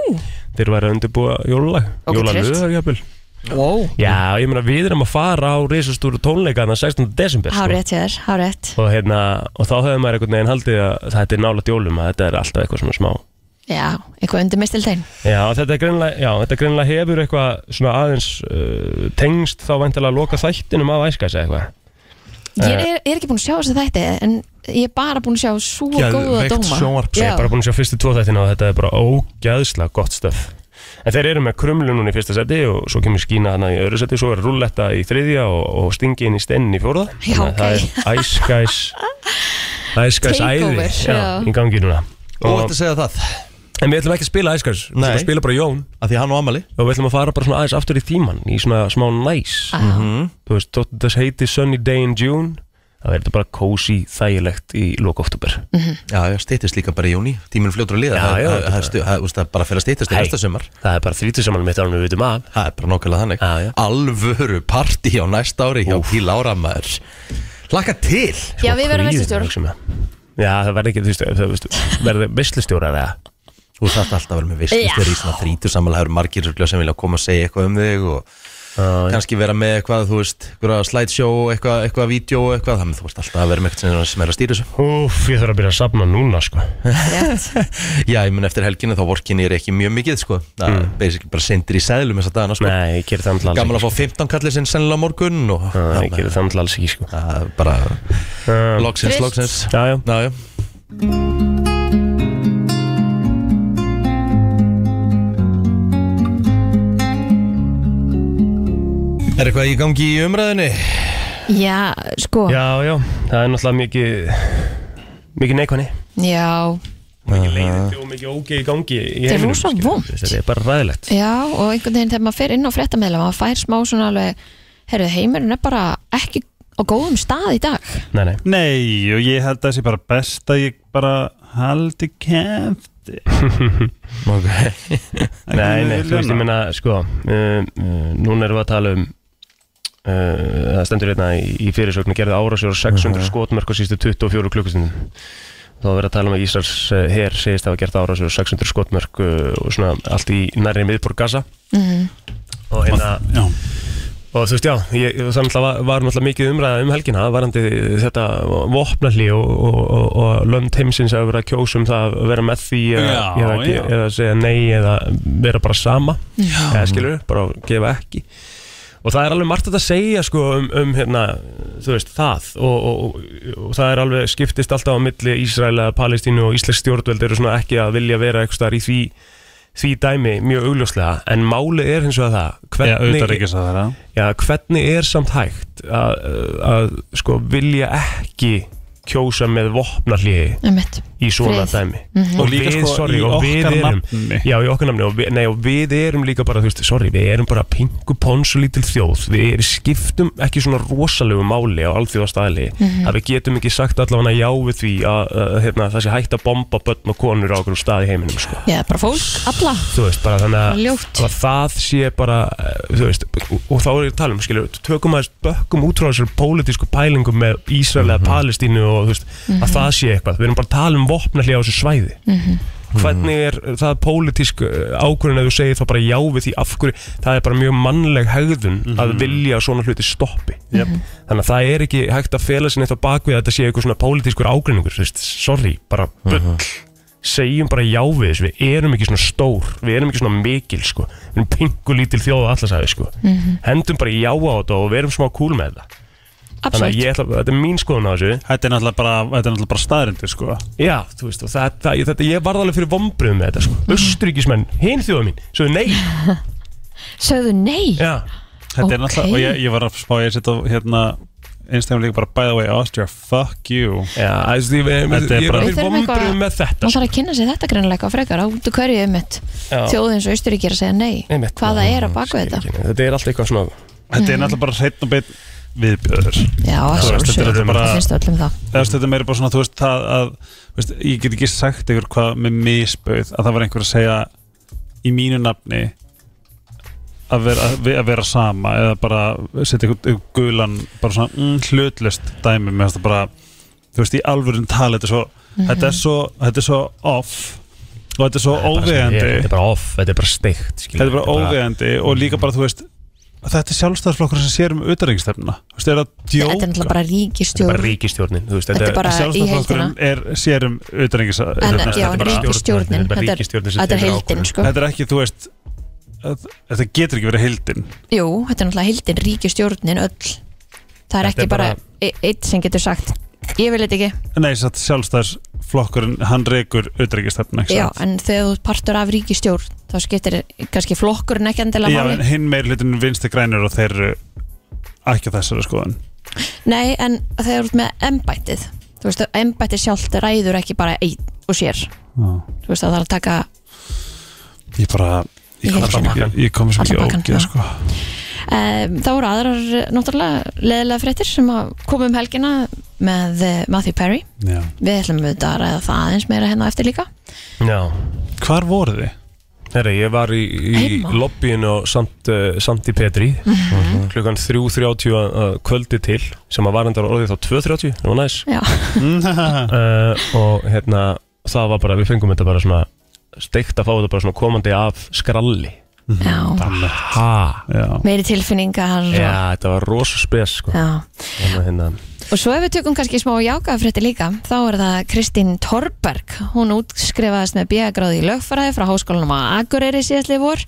Þeir væri að undirbúa jólalag. Ok, Jólalög, tryllt. jafnvel wow. Já, ég meina við erum að fara á reisastúru tónleika þannig 16. desember sko. rétt hjá þér, há rétt og, hérna, og þá höfum maður einhvern veginn haldið að þetta er nála jólum að þetta er alltaf eitthvað svona smá Já, eitthvað undir mistiltegn Já, þetta er greinlega, já, þetta greinlega hefur eitthvað svona aðeins uh, tengst þá væntilega að loka þættinum af æskæs eða eitthvað Ég er, er ekki búin að sjá þessi þætti En ég er bara búin að sjá svo góða dóma sjónvarp. Ég er bara búin að sjá fyrstu tvo þættina og þetta er bara ógæðslega gott stöf En þeir eru með krumlu núna í fyrsta seti og svo kemur skína hana í öðru seti, svo er rúlletta í þriðja og, og stingi inn í stenn í fjóraða Já, að það er Ice Guys Ice Guys æði já, í gangi núna. Og og, þetta segja það. En við ætlum ekki að spila Ice Guys, við ætlum að spila bara Jón. Af því hann og Amali. Og við ætlum að fara bara svona aðeins aftur í tíman í svona smá næs. Ah, Þú veist, þótt þetta heiti Sunny Day in June er þetta bara cozy, þægilegt í lók oktober Já, já, stýttist líka bara í júni Tíminn fljótur að líða. Já, Það- já, það- það er bara- stu- það- það er bara fyrir að stýttast í næsta sumar. Það er bara þrítusamal mitt ánum við vitum af Það er bara nákvæmlega þannig. Já, já. Alvöru partí á næsta ári hjá Píl Áramæður Laka til. Já, við verðum mig. Já, það verður ekki, þú veist, það verður veistlustjórar eða? Þú þarft alltaf að vera með veistlustjóri í svona þrítur samanlega Það eru margir sem vilja koma að segja eitthvað um þig og kannski vera með eitthvað, þú veist, eitthvað slideshow, eitthvað, eitthvað vídeo eitthvað, þannig þú veist alltaf að vera með eitthvað sem er að stýra þessu. Úf, ég þarf að byrja að safna núna, sko <laughs> Já, ég mun eftir helginu þá vorkinni er ekki mjög mikið, sko. Það er basically bara sendir í sæðlum þessa dagana, sko. Nei, ég gerir það Gaman alls að fá 15 kallir sinn sennilega morgun og ekki Já, Ég gerir það náttúrulega alls ekki, sko það er bara Já, loksins, Trist. loksins. já, Já, já. Er eitthvað í gangi í umræðinni? Já, sko. Já, já, það er náttúrulega mikið mikið neikvæðni. Já, mikið leiðindi og mikið ógeð í gangi í Þetta er heiminum, rosa skilur. vont. Þetta er bara ræðilegt já og einhvern veginn þegar maður fer inn á fréttameðla maður fær smá svona alveg Herru, heimurinn er bara ekki á góðum stað í dag. Nei, nei, Nei, og ég held að það sé bara best að ég bara haldi kæfti. <laughs> Ok. nei, nei, þú veist, ég meina, sko uh, uh, núna erum við að tala um það stendur hérna í, í fyrirsögnu gerði árásjór 600 skotmörk á sístu 24 klukkustundum. Þá er verið að tala um að Ísars uh, her segist að hafa gert árásjór 600 skotmörk uh, og svona allt í nærri miðborg Gaza. Mm. og hérna Já, Og þú veist, já, ég, það var, var náttúrulega mikið umræða um helgina varandi þetta vopnalli og, og, og, og lönd heimsins að vera að kjósa um það að vera með því eða, Já, eða, já. eða segja nei eða vera bara sama. Eða skilur, bara gefa ekki og það er alveg margt að segja sko um, um hérna, veist, það. Og, og, og, og það er alveg skiptist alltaf á milli Ísraela, Palestínu og Íslensk stjórnveld eru svona ekki að vilja vera eitthvað í því því dæmi mjög augljóslega. En málið er hins vegar það hvernig, það Já, hvernig er samt hægt að, að sko vilja ekki kjósa með vopnarliði í svona Frið. dæmi Mhm. Og líka sko sorry, í og við okkar erum, nafni. Já, í okkar nafni og við, nei, og við erum líka bara, þú veist, sorry, við erum bara pingu ponsulítil þjóð, við erum skiptum ekki svona rosalegu máli á alþjóðastæli Mhm. að við getum ekki sagt allavega já við því að, að hérna, það sé hægt að bomba börn og konur á okkur stað í heiminum sko. Já, bara fólk, alla þú veist, bara þannig að, að það sé bara, eh, þú veist og, og þá er ég að tala um, skilur, tökum aðeins bökkum út frá þessar pólitísku pælingum með Ísrael eða Palestínu og þú veist, að það sé eitthvað, við erum bara að tala um vopnalli á þessu svæði. Hvernig er það pólitísk ákvörðin að þú segir þá bara já við því af hverju, það er bara mjög mannleg hegðun að vilja að svona hluti stoppi. Yep. þannig að það er ekki hægt að fela sinni eitthvað bakvið að þetta sé eitthvað svona pólitískur veist, sorry, bara bull. Segjum bara já við þessu, við erum ekki svona stór við erum ekki svona mikil sko. Við erum pingu lítil þjóð og allasæði sko. Hendum bara já á þetta og við erum smá cool með þetta þannig að ég ætla, þetta er mín skoðun á þessu Þetta er náttúrulega bara, þetta er náttúrulega bara staðrindur sko Já, þú veist, og það, það, þetta, ég varð alveg fyrir vombriðum með þetta, sko. Östuríkismenn, hinn þjóða mín, svo nei. <laughs> Sögðu nei Já, Þetta er náttúrulega, og ég, ég var að spá ég að setja á, hérna einstaklega líka bara by the way Austria, fuck you já, veist, ég, ég, Þetta er ég var fyrir vombriðum með þetta, Má sko. þarf að kynna sér þetta greinleika frekar á út og hverju um mitt Já. Þjóð eins og Austuríkir að segja nei. Hvaða er á baku þetta? Þetta er alltaf eitthvað svona, Þetta er náttúrulega bara hreitt og beitt viðbjöður Já, að er Það finnst öllum það þetta er meira bara svona, þú veist, það að þú veist, ég get ekki sagt ykkur hvað með misbauð að það var einhver að segja í mínu nafni að vera, að, ve- að vera sama eða bara setja ykkur, gulan bara svona mm, hlutlust dæmi. Með þetta bara, þú veist, í alvörin tala þetta er svo, þetta er svo þetta er svo off og þetta er svo óvegandi Þetta er bara off, þetta er bara steikt, þetta er bara óvegandi og líka bara, þú veist þetta er sjálfstæðsflokkur sem sér um er að Þetta er náttúrulega bara er bara ríkistjórn ríkistjórnin, Þetta er er sér um ríkistjórnin stjórnin, þetta er bara Þetta er- ríkisstjórnin sem þetta er tekur heildin ákvörðun. sko. Þetta er ekki, þú veist þetta getur ekki verið heildin. Jú, þetta er náttúrulega heildin ríkistjórnin öll. Það er ekki bara e- einn sem getur sagt Ég vil þetta ekki nei, satt sjálfstæðsflokkurinn hann reikur auðarreikstefnuna Já, en þegar þú ert partur af ríkistjórn þá skiptir kannski flokkurinn ekki endilega já, máli en hinn meir hlutin vinstri grænur og þeir eru ekki á þessari skoðan Nei, en þegar þú ert með embættið þú veist, embættið sjálft ræður ekki bara einn og sér Já. þú veist, það þarf að taka ég bara Í ég kom svo heildina. mikið, ég kom svo Allan mikið pakkann, ógeð já. sko. um, þá voru aðrar náttúrulega leðilega fréttir sem að koma um helgina með eh, Matthew Perry Já. við ætlum auðvitað að ræða það aðeins meira hérna á eftir líka Já, hvar voru þið? Herra, ég var í, í Heima? lobbyinu Samt, uh, Samt í Petri Mhm. klukkan 3.30 uh, kvöldi til sem að var endar orðið þá 2.30 það var næs Já, uh, <laughs> og hérna það var bara, við fengum þetta bara svona steikt að fá þetta bara svona komandi af skralli já, ha, Já. meiri tilfinningar og, já, þetta var rosa spes sko. já. Þannig, að hérna, og svo ef við tökum kannski smá jákaða fréttir líka þá er það Kristín Torberg hún útskrifaðist með bíagráði í lögfræði frá háskólanum á Akureyri síðastli vor.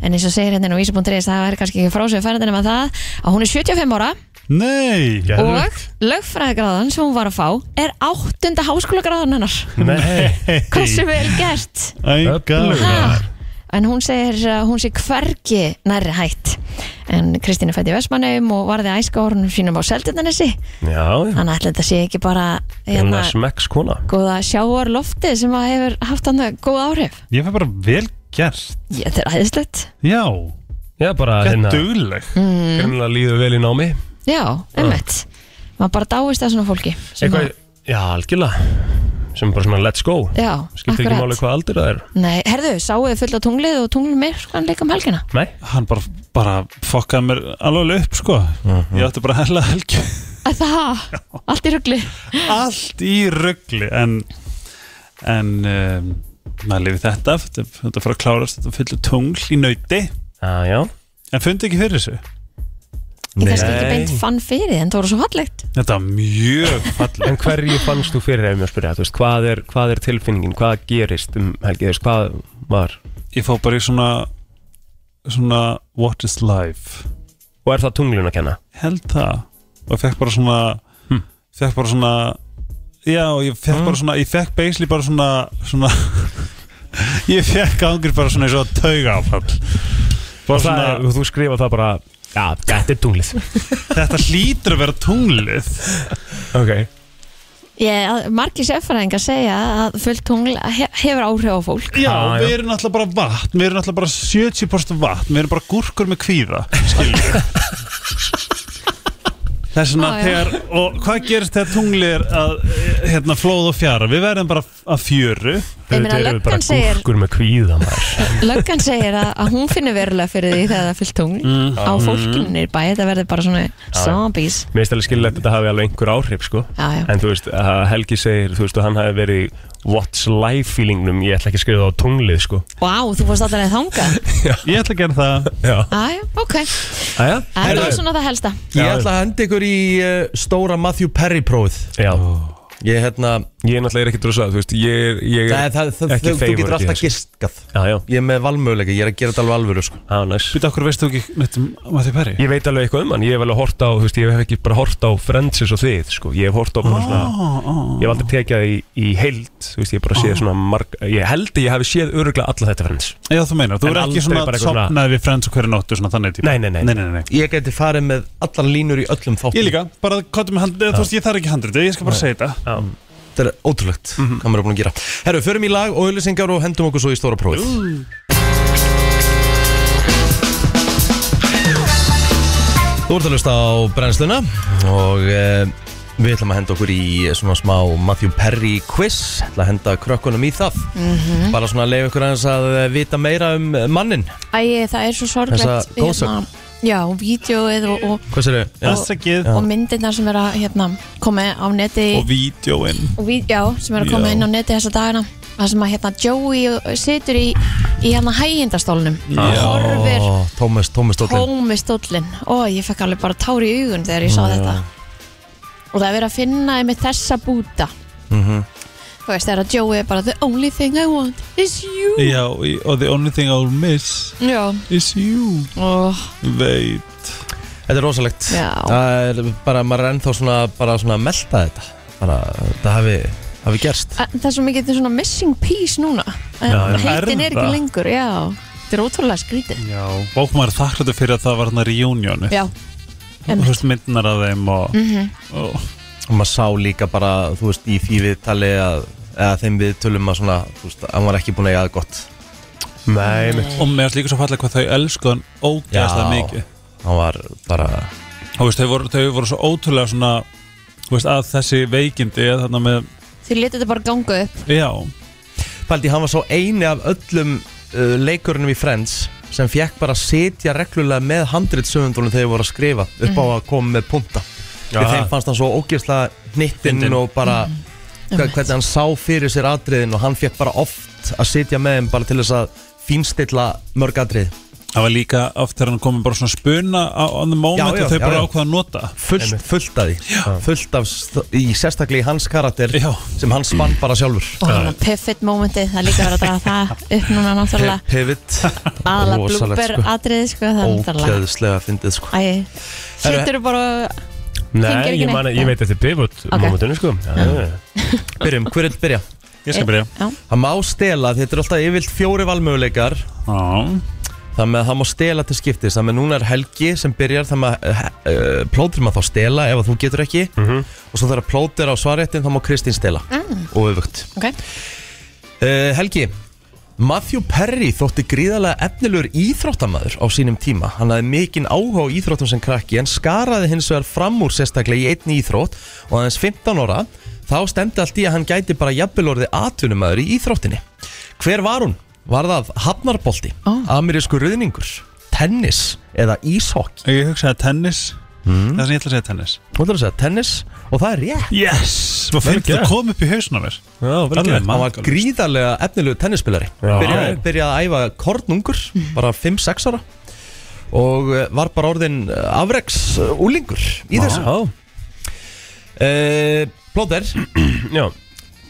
En eins og segir hérna á Ísa.is það er kannski ekki frásöðu færðin með það að hún er 75 ára. Nei og lögfræðigráðan sem hún var að fá er áttunda háskólagráðan hennar. Nei, hversu vel gert? Ha? En hún segir að hún sé hvergi nærri hætt. En Kristín er fætt í Vestmannheim og varði æska orðunum sínum á já þannig að þetta sé ekki bara Hérna góða sjáar lofti sem að hefur haft hann góð áhrif. Ég fæ bara vel gert. Ég, þetta er æðislegt. Já, Já, bara hérna dugleg. Mm, líður vel í námi. Já, ummitt maður bara dáist að svona fólki Eitthvað, já, algjörlega Sem bara svona let's go. Að, já, Skiptir ekki máli hvað aldur það er. Nei, herðu, sáuðu fulla tunglið og tunglið mér hann líka um helgina? Nei. Hann bara, bara fokkaði mér alveg upp sko. Ég átti bara hella helgi. Að það, allt í rugli? Allt í ruggli en en um, maður lifið þetta þetta, þetta fyrir að klárast, þetta fyllir tungl í nauti. Já, já. En fundi ekki fyrir þessu ég kannski ekki Nei. beint fann fyrir en það voru svo fallegt. Þetta var mjög fallið En hverju fannst þú fyrir ef mér spyrja, þú veist, hvað er, hvað er tilfinningin, hvað gerist um helgi, þú veist, hvað var? Ég fór bara í svona svona what is life? Og er það tunglun að kenna? held það. Og fekk bara svona Hm. fekk bara svona já, ég fekk bara svona, ég fekk basically bara svona svona <laughs> ég fekk angri bara svona eins og tauga áfall bara Og það, svona, er- þú skrifa það bara, já, þetta er tunglið. Þetta hlýtur að vera tunglið. Ok. Ég, margir sérfæðingar segja að fullt tungl he hefur áhrif á fólk. Já, Já, við erum náttúrulega bara vatn Við erum náttúrulega bara 70% vatn Við erum bara gúrkur með kvíða Það er svona já. þegar Og hvað gerist þegar tungli er að eh, hérna, Flóð og fjara, við verðum bara að fjöru Auðvitað eru bara gúrkur með kvíða <laughs> Löggan segir að, að hún finnir verulega fyrir því þegar það er fullt tungl Mm. á fólkinu í bæ, þetta verður bara svona zombies. Mér finnst alveg skilja að þetta hafi alveg einhver áhrif sko. Já, já. En þú veist, að Helgi segir Þú veist, hann hafi verið What's Life feelingnum Ég ætla ekki að skrifa það á tunglið sko. Vá, þú fórst alltaf að þanga <laughs> Ég ætla að gera það. Já, Æja, ok, þetta var svona það helsta. Ég ætla að henda ykkur í uh, stóra Matthew Perry prófið Já, Ég hérna ég er náttúrulega ekki drosa Þú veist, ég er, ég Nei, er það, það, ekki þú, þú getur alltaf giskað. Já, já, Ég er með valmöguleika, ég er að gera þetta alveg alvöru sko. á, næs Býta okkur veistu ekki neitt um Matti Perry? Ég veit alveg eitthvað um hann, ég hef alveg hort á, þú veist, ég hef ekki bara hort á Friendses og þið, sko, ég hef hort á bara svona, ég hef aldrei tekið það í, í heild, þú veist, ég hef bara séð svona marg, ég held ég hef séð öruglega alla þetta Friends. Já, þú meinar, þú er ekki svona sopnaði við Friends og hverju nóttu svona þannig típa Nei, nei, nei. nei, nei, nei. Ég geti farið með allar línur í öllum þáttum. Ég líka, bara kottum með handrið, þú veist, ég þarf ekki handrið, ég skal bara segja þetta. Já. Þetta er ótrúlegt, hvað maður er búin að gera. Herru, förum í lag og auðlýsingar og hendum okkur svo í stóra prófið. Þú ert að lusta á brennsluna og e, við ætlum að henda okkur í svona smá Matthew Perry quiz. Ætla að henda krökkunum í það. Bara svona að leiða ykkur aðeins að eh, vita meira um mannin Æ, það er svo sorglegt Þessa góðsögn. Já, vídeoið og, og, Hvað sér þau? Afsakið og myndirnar sem er að hérna, koma á neti. Og vídjóin og ví, já, sem er að koma Já. inn á neti þessa dagana. Það sem að hérna Joey situr í, í hérna hægindastólnum. Horfir. Tómas, Tómas Stóllin tómi stóllin og ég fekk alveg bara tár í augun þegar ég sá þetta. Og það er verið að finna með þessa búta. Mhm. Þú veist þegar að Joey er bara the only thing I want is you. Já, og the only thing I'll miss já. is you. Og Veit. Þetta er rosalegt. Já. Það er bara, maður er ennþá svona bara svona að melta þetta. Bara, þetta hafi, hafi gerst. En það er svo mikið svona missing piece núna. Já, heitin er er ekki það? lengur já, þetta er ótrúlega skrítið. Já, bókmaður þakkláttu fyrir að það var hann reunionu. Já, Þú veist myndinar af þeim og, Mhm. og og maður sá líka bara, þú veist, í því viðtali að, eða þeim viðtölum að svona, þú veist, hann var ekki búin að eiga það gott. Nei, mitt. Og mér finnst líka svo fallega hvað þau elsku hann ógæðslega Já. mikið. Hann var bara, Og veist, þau, voru, þau voru svo ótrúlega svona þú veist, að þessi veikindi að þarna með, þið letið þetta bara ganga upp. Já, Paldi, hann var svo eini af öllum uh, leikurunum í Friends sem fekk bara að sitja reglulega með handritsöfundunum þegar þeir voru að skrifa upp á að koma með punta. Já. Því þeim fannst hann svo ógeðslega hnittinn og bara hva- hvernig hann sá fyrir sér atriðin og hann fekk bara oft að sitja með þeim bara til þess að fínstilla mörg atrið það var líka oft þegar hann komið bara svona spuna á, on the moment Já, já, og þau já, bara ákvaða að nota. Fullt, fullt af því. Fullt af, í sérstaklega í hans karakter Já. sem hann spann bara sjálfur. Og hann pivot momentið, það líka verið að draga það upp núna náttúrulega. Pivot. Aðalega blúber sko. atrið sko, náttúrulega ógeðslega fyndið sko. Æ, sittur bara Nei, ég, man, ég veit eftir pivot Ok. momentunni, sko. Já. byrjum, hver vil byrja? Ég skal byrja. Já, Það má stela, þetta er alltaf yfirlt fjóri valmöguleikar. Já, Það með að það má stela til skiptis. Það með núna er Helgi sem byrjar Það með uh, uh, plótur maður þá stela ef að þú getur ekki. Og svo þegar plótur á svarréttin þá má Kristín stela. Og öfugt ok. Uh, Helgi Matthew Perry þótti gríðarlega efnilegur íþróttamaður á sínum tíma Hann hafði mikinn áhuga á íþróttum sem krakki En skaraði hins vegar fram úr sérstaklega í einn íþrótt Og aðeins 15 ára Þá stemdi allt í að hann gæti bara jafnvel orðið atvinnumæður í íþróttinni Hver var hún? Var það hafnarbolti, Ó. amerísku ruðningur, tennis eða íshokk? ég hugsaði tennis Mm. Það sem ég ætla að segja tennis. Þú ætlar að segja tennis og það er rétt. Yes, Vel fyrir gert. það kom upp í hausna mér. Já, vel Alveg gert. Hann var makalust. gríðarlega efnilegu tennisspilari. Byrjaði, byrjaði að æfa kornungur bara 5-6 ára og eh, var bara orðin afreks úlingur í þessu. Já, uh, Plóter, <clears throat> já.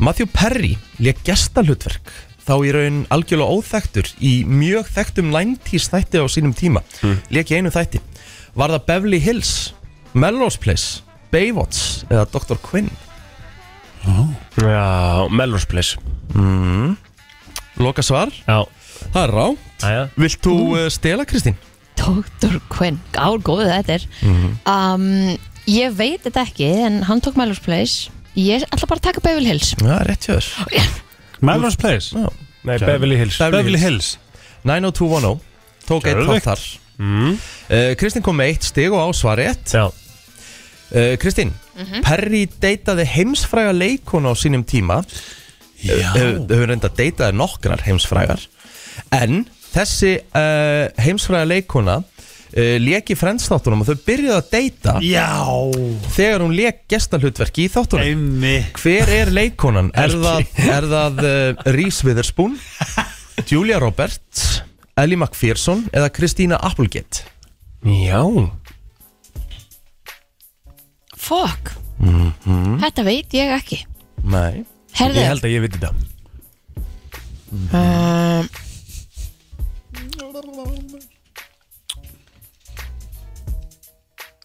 Matthew Perry lék gestalhutverk þá í raun algjörlega óþektur í mjög þekktum 90s þætti á sínum tíma. Lék í einu þætti Var það Beverly Hills, Melrose Place, Baywatch eða Dr. Quinn? Já, Melrose Place. Loka svar, Já. það er rá Æja. Vilt þú uh, stela Kristín? Dr. Quinn, gár góðu þetta er um, Ég veit þetta ekki en hann tók Melrose Place Ég ætla bara að taka Beverly Hills Já, rétt hjá þér Melrose Place Já. Nei, Beverly Hills Beverly Hills 90210 Tók eitt Geðveikt. þátt þar mm. uh, Kristín kom með eitt stig og ásvar rétt. Já, uh, Kristín, Perry deytaði heimsfræga leikona á sínum tíma. Já. Hefur reynda deytaði nokkrar heimsfrægar. En þessi uh, heimsfræga leikona uh, Lék í frendstáttunum og þau byrjuðu að deyta Já. Þegar hún lék gestalhutverki í þáttunum. Einmi Hver er leikonan? Er það, er það uh, Reese Witherspoon? <laughs> Julia Roberts Ellie McPherson eða Christina Applegate? Já. Fuck. Þetta veit ég ekki. Nei. Herðu, Ég held að ég veit þetta. Um,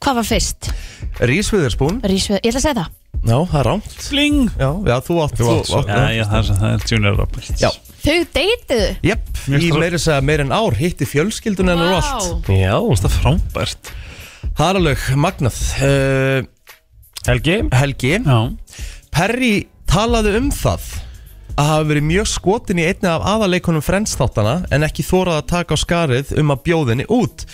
Hvað var fyrst? Witherspoon. Rísvið, ég ætla að segja það. Já, það er rámt Sling Já, já þú átt Þú átt svo. Já, já, það er, það er Junior Roberts. Já, Þau deytuðu? Jepp, Mér í þess að meira en ár hitti fjölskyldun hennar og allt Já, Það er frábært. Það alveg magnað. Uh, Helgi? Helgi, Já. Perry talaði um það að hafa verið mjög skotin í einni af aðaleikunum frendstátana en ekki þórað að taka á skarið um að bjóðinni út.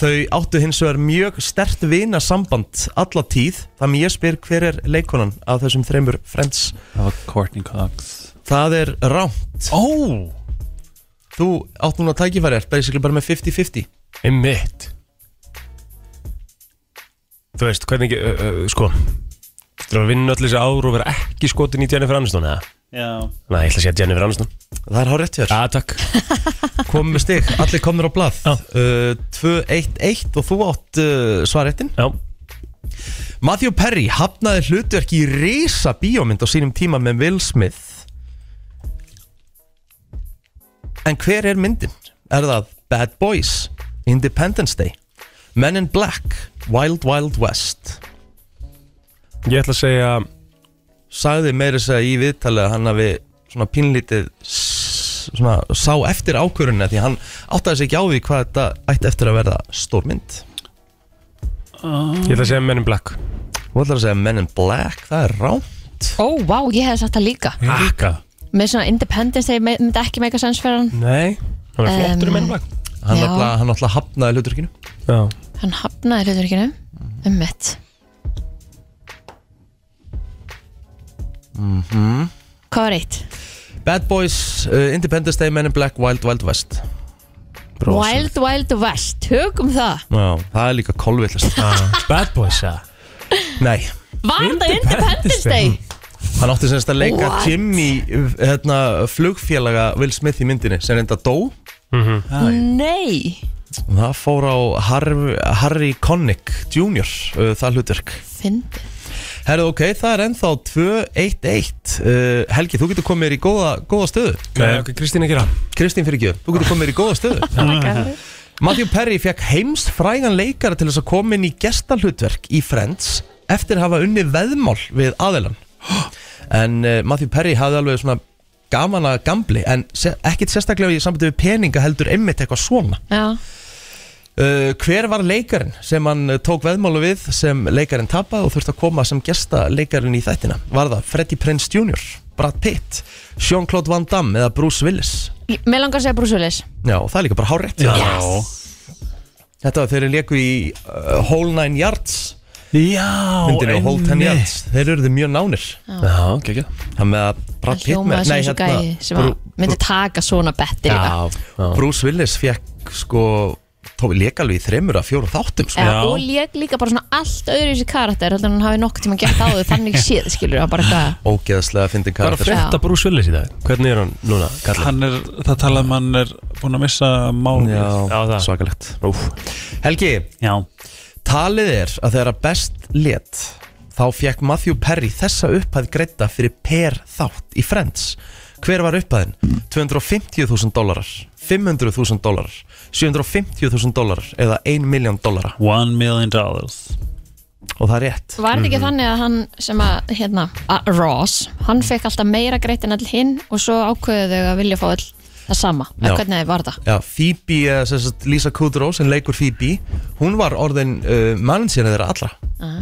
Þau áttu hins vegar mjög stert vina samband alla tíð þannig ég spyr hver er leikonan af þessum þreymur frends Það var Courtney Cox það er rámt. Ó! Þú átt núna tækifæri er basically bara með 50-50 Einmitt. Þú veist, hvernig uh, uh, sko Þú þurfum að vinna öll þessi ár og vera ekki skotin í Jennifer Aniston, eða? Já. Nei, ég ætla að segja Jennifer Aniston. Það er hár rétt hér Já, takk. <laughs> Komum við stig, allir komnir á blað. Já. uh, 2-1-1 og þú átt uh, svarettin Já, Matthew Perry hafnaði hlutverki í risa bíómynd á sínum tíma með Will Smith En hver er myndin? Er það Bad Boys, Independence Day, Men in Black, Wild Wild West? Ég ætla að segja Sagði meira þess að í viðtalið að hann hafi svona pínlítið svona, sá eftir ákvörunni því hann áttaði sig ekki á því hvað þetta ætti eftir að verða stórmynd Ég ætla að segja Men in Black. Þú ætlar að segja Men in Black, það er rámt Ó, vá, ég hefði sagt það líka. Líka Með svona Independence Day me- myndi ekki meika sens fyrir hann. Nei, það var flottur í Um, Men in Black Hann Já. náttúrulega hann náttúrulega hafnaði hlutverkinu Já, Hann hafnaði hlutverkinu um mitt. Hvað var eitt? Bad Boys, uh, Independence Day, Men in Black, Wild Wild West. Wild Wild West, tökum það. Já, það er líka kolvillast. Bad Boys, eða? Nei, Var þetta Independence Day? Hann átti semst að leika What? Jimmy, hérna, flugfélaga Will Smith í myndinni sem reynda dó. Nei. Og það fór á Harry, Harry Connick Jr. Uh, það hlutverk. Fyndi Herðu, ok, það er ennþá 2-1-1 uh, Helgi, þú getur komið þér í góða, góða stöðu. Nei, ok, Kristín að gera? Kristín fyrir ekki, þú getur komið þér í góða stöðu. <laughs> Matthew Perry fekk heims frægan leikara til þess að koma inn í gestalhutverk í Friends eftir að hafa unni veðmál við aðeilan en uh, Matthew Perry hafði alveg svona gaman að gambli en se ekkit sérstaklega í sambandi við peninga heldur einmitt eitthvað svona Já, uh, Hver var leikarin sem hann uh, tók veðmálu við sem leikarin tapaði og þurfti að koma sem gesta leikarin í þættina? Var það Freddie Prinze Jr., Brad Pitt, Jean-Claude Van Damme eða Bruce Willis? Mér langar að segja Bruce Willis Já, það er líka bara hár rétt Þetta var þeir eru leiku í uh, Whole Nine Yards Já myndinu og Whole Ten Yards Þeir eru þið mjög nánir. Já, ok, ok Það með að Brad Pitt hljómaði með sem Nei, svo hérna gæi sem að Bru- myndi taka svona betti líka Já, já. Bruce Willis fekk sko Tófi leik alveg í þremur að fjóru þáttum sko. Já, og lék líka bara svona allt öðru í þessi karakter heldur en hann hafi nokk tíma gert áður. Þannig séð skilur það bara eitthvað Ógeðslega fyndin Hvað er að karakter. frétta Já. Bruce Willis í dag? Hvernig er hann núna, kallið? Hann er, það talað um hann er búin að missa málið. Já, Já, það. svakalegt. Úf, Helgi, Já talið er að þegar að best let þá fekk Matthew Perry þessa upphæð greidda fyrir per þátt í Friends. Hver var upphæðin? 250.000 dólarar 500.000 dólarar 750.000 dólarar eða 1 miljón dólara One million dollars. Og það er rétt. Var þetta ekki þannig að hann sem að, hérna, að Ross, hann fekk alltaf meira greitt en all hinn og svo ákveðu þau að vilja fá all það sama, Já. eða hvernig var það? Já, Phoebe, eh, sem sagt, Lisa Kudrow sem leikur Phoebe hún var orðin uh, mannsina þeirra allra.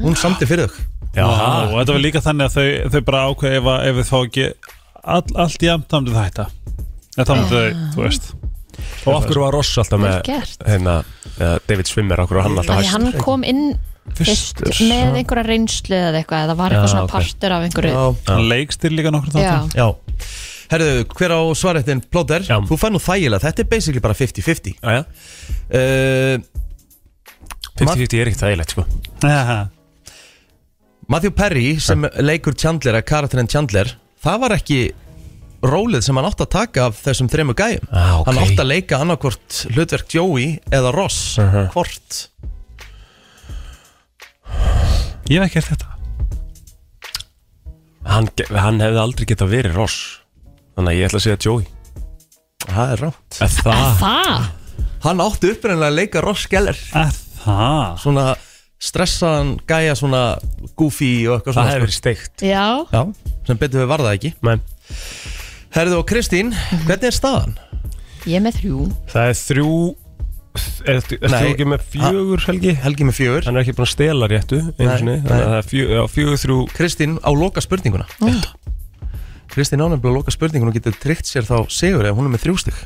Hún samti fyrir þau. Já, og þetta var líka þannig að þau, þau bara ákveð ef, ef við fá ekki all, allt jæmt þá myndi það hætta. Þá myndi þau, þú veist. Og af hverju var Ross alltaf með hérna, ja, David Swimmer, af hverju var hann alltaf Af Því hann kom inn fyrst með einhverja reynslu eða eitthvað eða var Já, eitthvað svona ok. partur af einhverju. Já, hann leikstir líka nokkur Já, já Herðu, hver á svarettin plóter? Já. Þú fær nú þægilega, þetta er basically bara 50-50 Já, já. uh, 50-50 er ekkert þægilegt sko Já, Matthew Perry sem leikur Chandler að karakterinn Chandler það var ekki rólið sem hann átti að taka af þessum þremu gæjum Ah, ok. hann átti að leika annarkvort hlutverk Joey eða Ross Mhm. hvort ég hef ekki gert þetta hann, ge- hann hefði aldrei getað verið Ross Þannig að ég ætla að segja Joey. Það er rátt Er það? það? Hann átti upprænlega að leika Ross Geller. Er það? svona stressaðan gæja svona goofy og eitthvað Það svona hefði sko. verið steikt. Já, Já, sem betur við varða ekki. Men, Herðu og Kristín, hvernig er staðan? ég er með þrjú. Það er þrjú Er er Nei. ekki með fjögur Helgi? Helgi með fjögur. Hann er ekki búin að stela réttu einu Nei, sinni nei. Þannig að það er fjögur þrjú. Kristín á loka spurninguna Kristín ánefnilega loka spurninguna og getur tryggt sér þá sigur ef hún er með þrjústig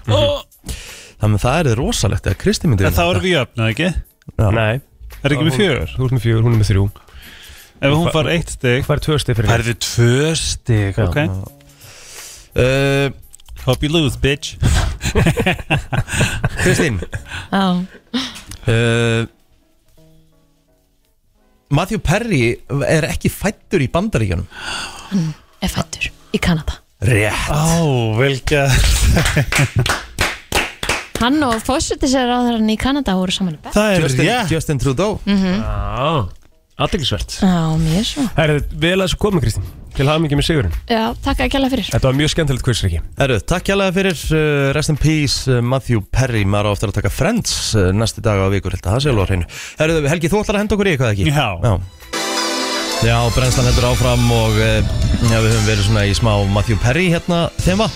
Þannig að það er rosalegt að Kristín myndi En þá erum við jöfn, eða ekki? Já. Nei. Er ekki með fjögur? Þú ert með fjögur, hún er með þrjú. Ef hún far eitt stig Hvað er tvö stið fyrir Færðu tvö stig, ok. Uh, Hope you lose, bitch. <laughs> Kristín. Já, uh, Matthew Perry er ekki fættur í bandaríkjunum. Er fættur í Kanada. Rétt. Ó, vel gert. Hann og þeirra í Kanada voru saman í bekk. Það er Justin, rétt. Justin Trudeau. Já, aðdeglisvert Já, mjög svo. Það er vel að þessu komið Kristín. Til hafa mikið með sigurinn. Já, takk að kjalla fyrir. Þetta var mjög skemmtilegt quiz ekki Herru, takk hjálpa fyrir. Uh, Rest in peace uh, Matthew Perry. Maður á eftir að taka Friends uh, næsti dag á vikur Það sé alveg á hreinu. Herru, Helgi, þú ætlar að henda okkur í eitthvað ekki? Já. Já, Já brennslan heldur áfram og uh, já, við höfum verið svona í smá Matthew Perry hérna þema.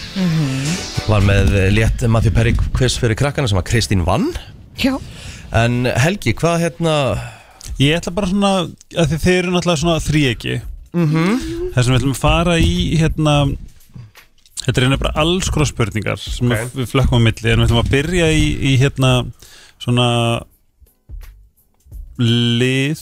Var með uh, létt Matthew Perry quiz fyrir krakkana sem að Kristín vann. Já, En Helgi, hvað hérna Ég ætla bara svona að þið þið eru náttúrulega svona þríegi mm -hmm. Þess að við ætlum að fara í hérna Þetta er einu bara alls konar spurningar sem Ok. við flökkum á milli. En við ætlum að byrja í, í hérna svona lið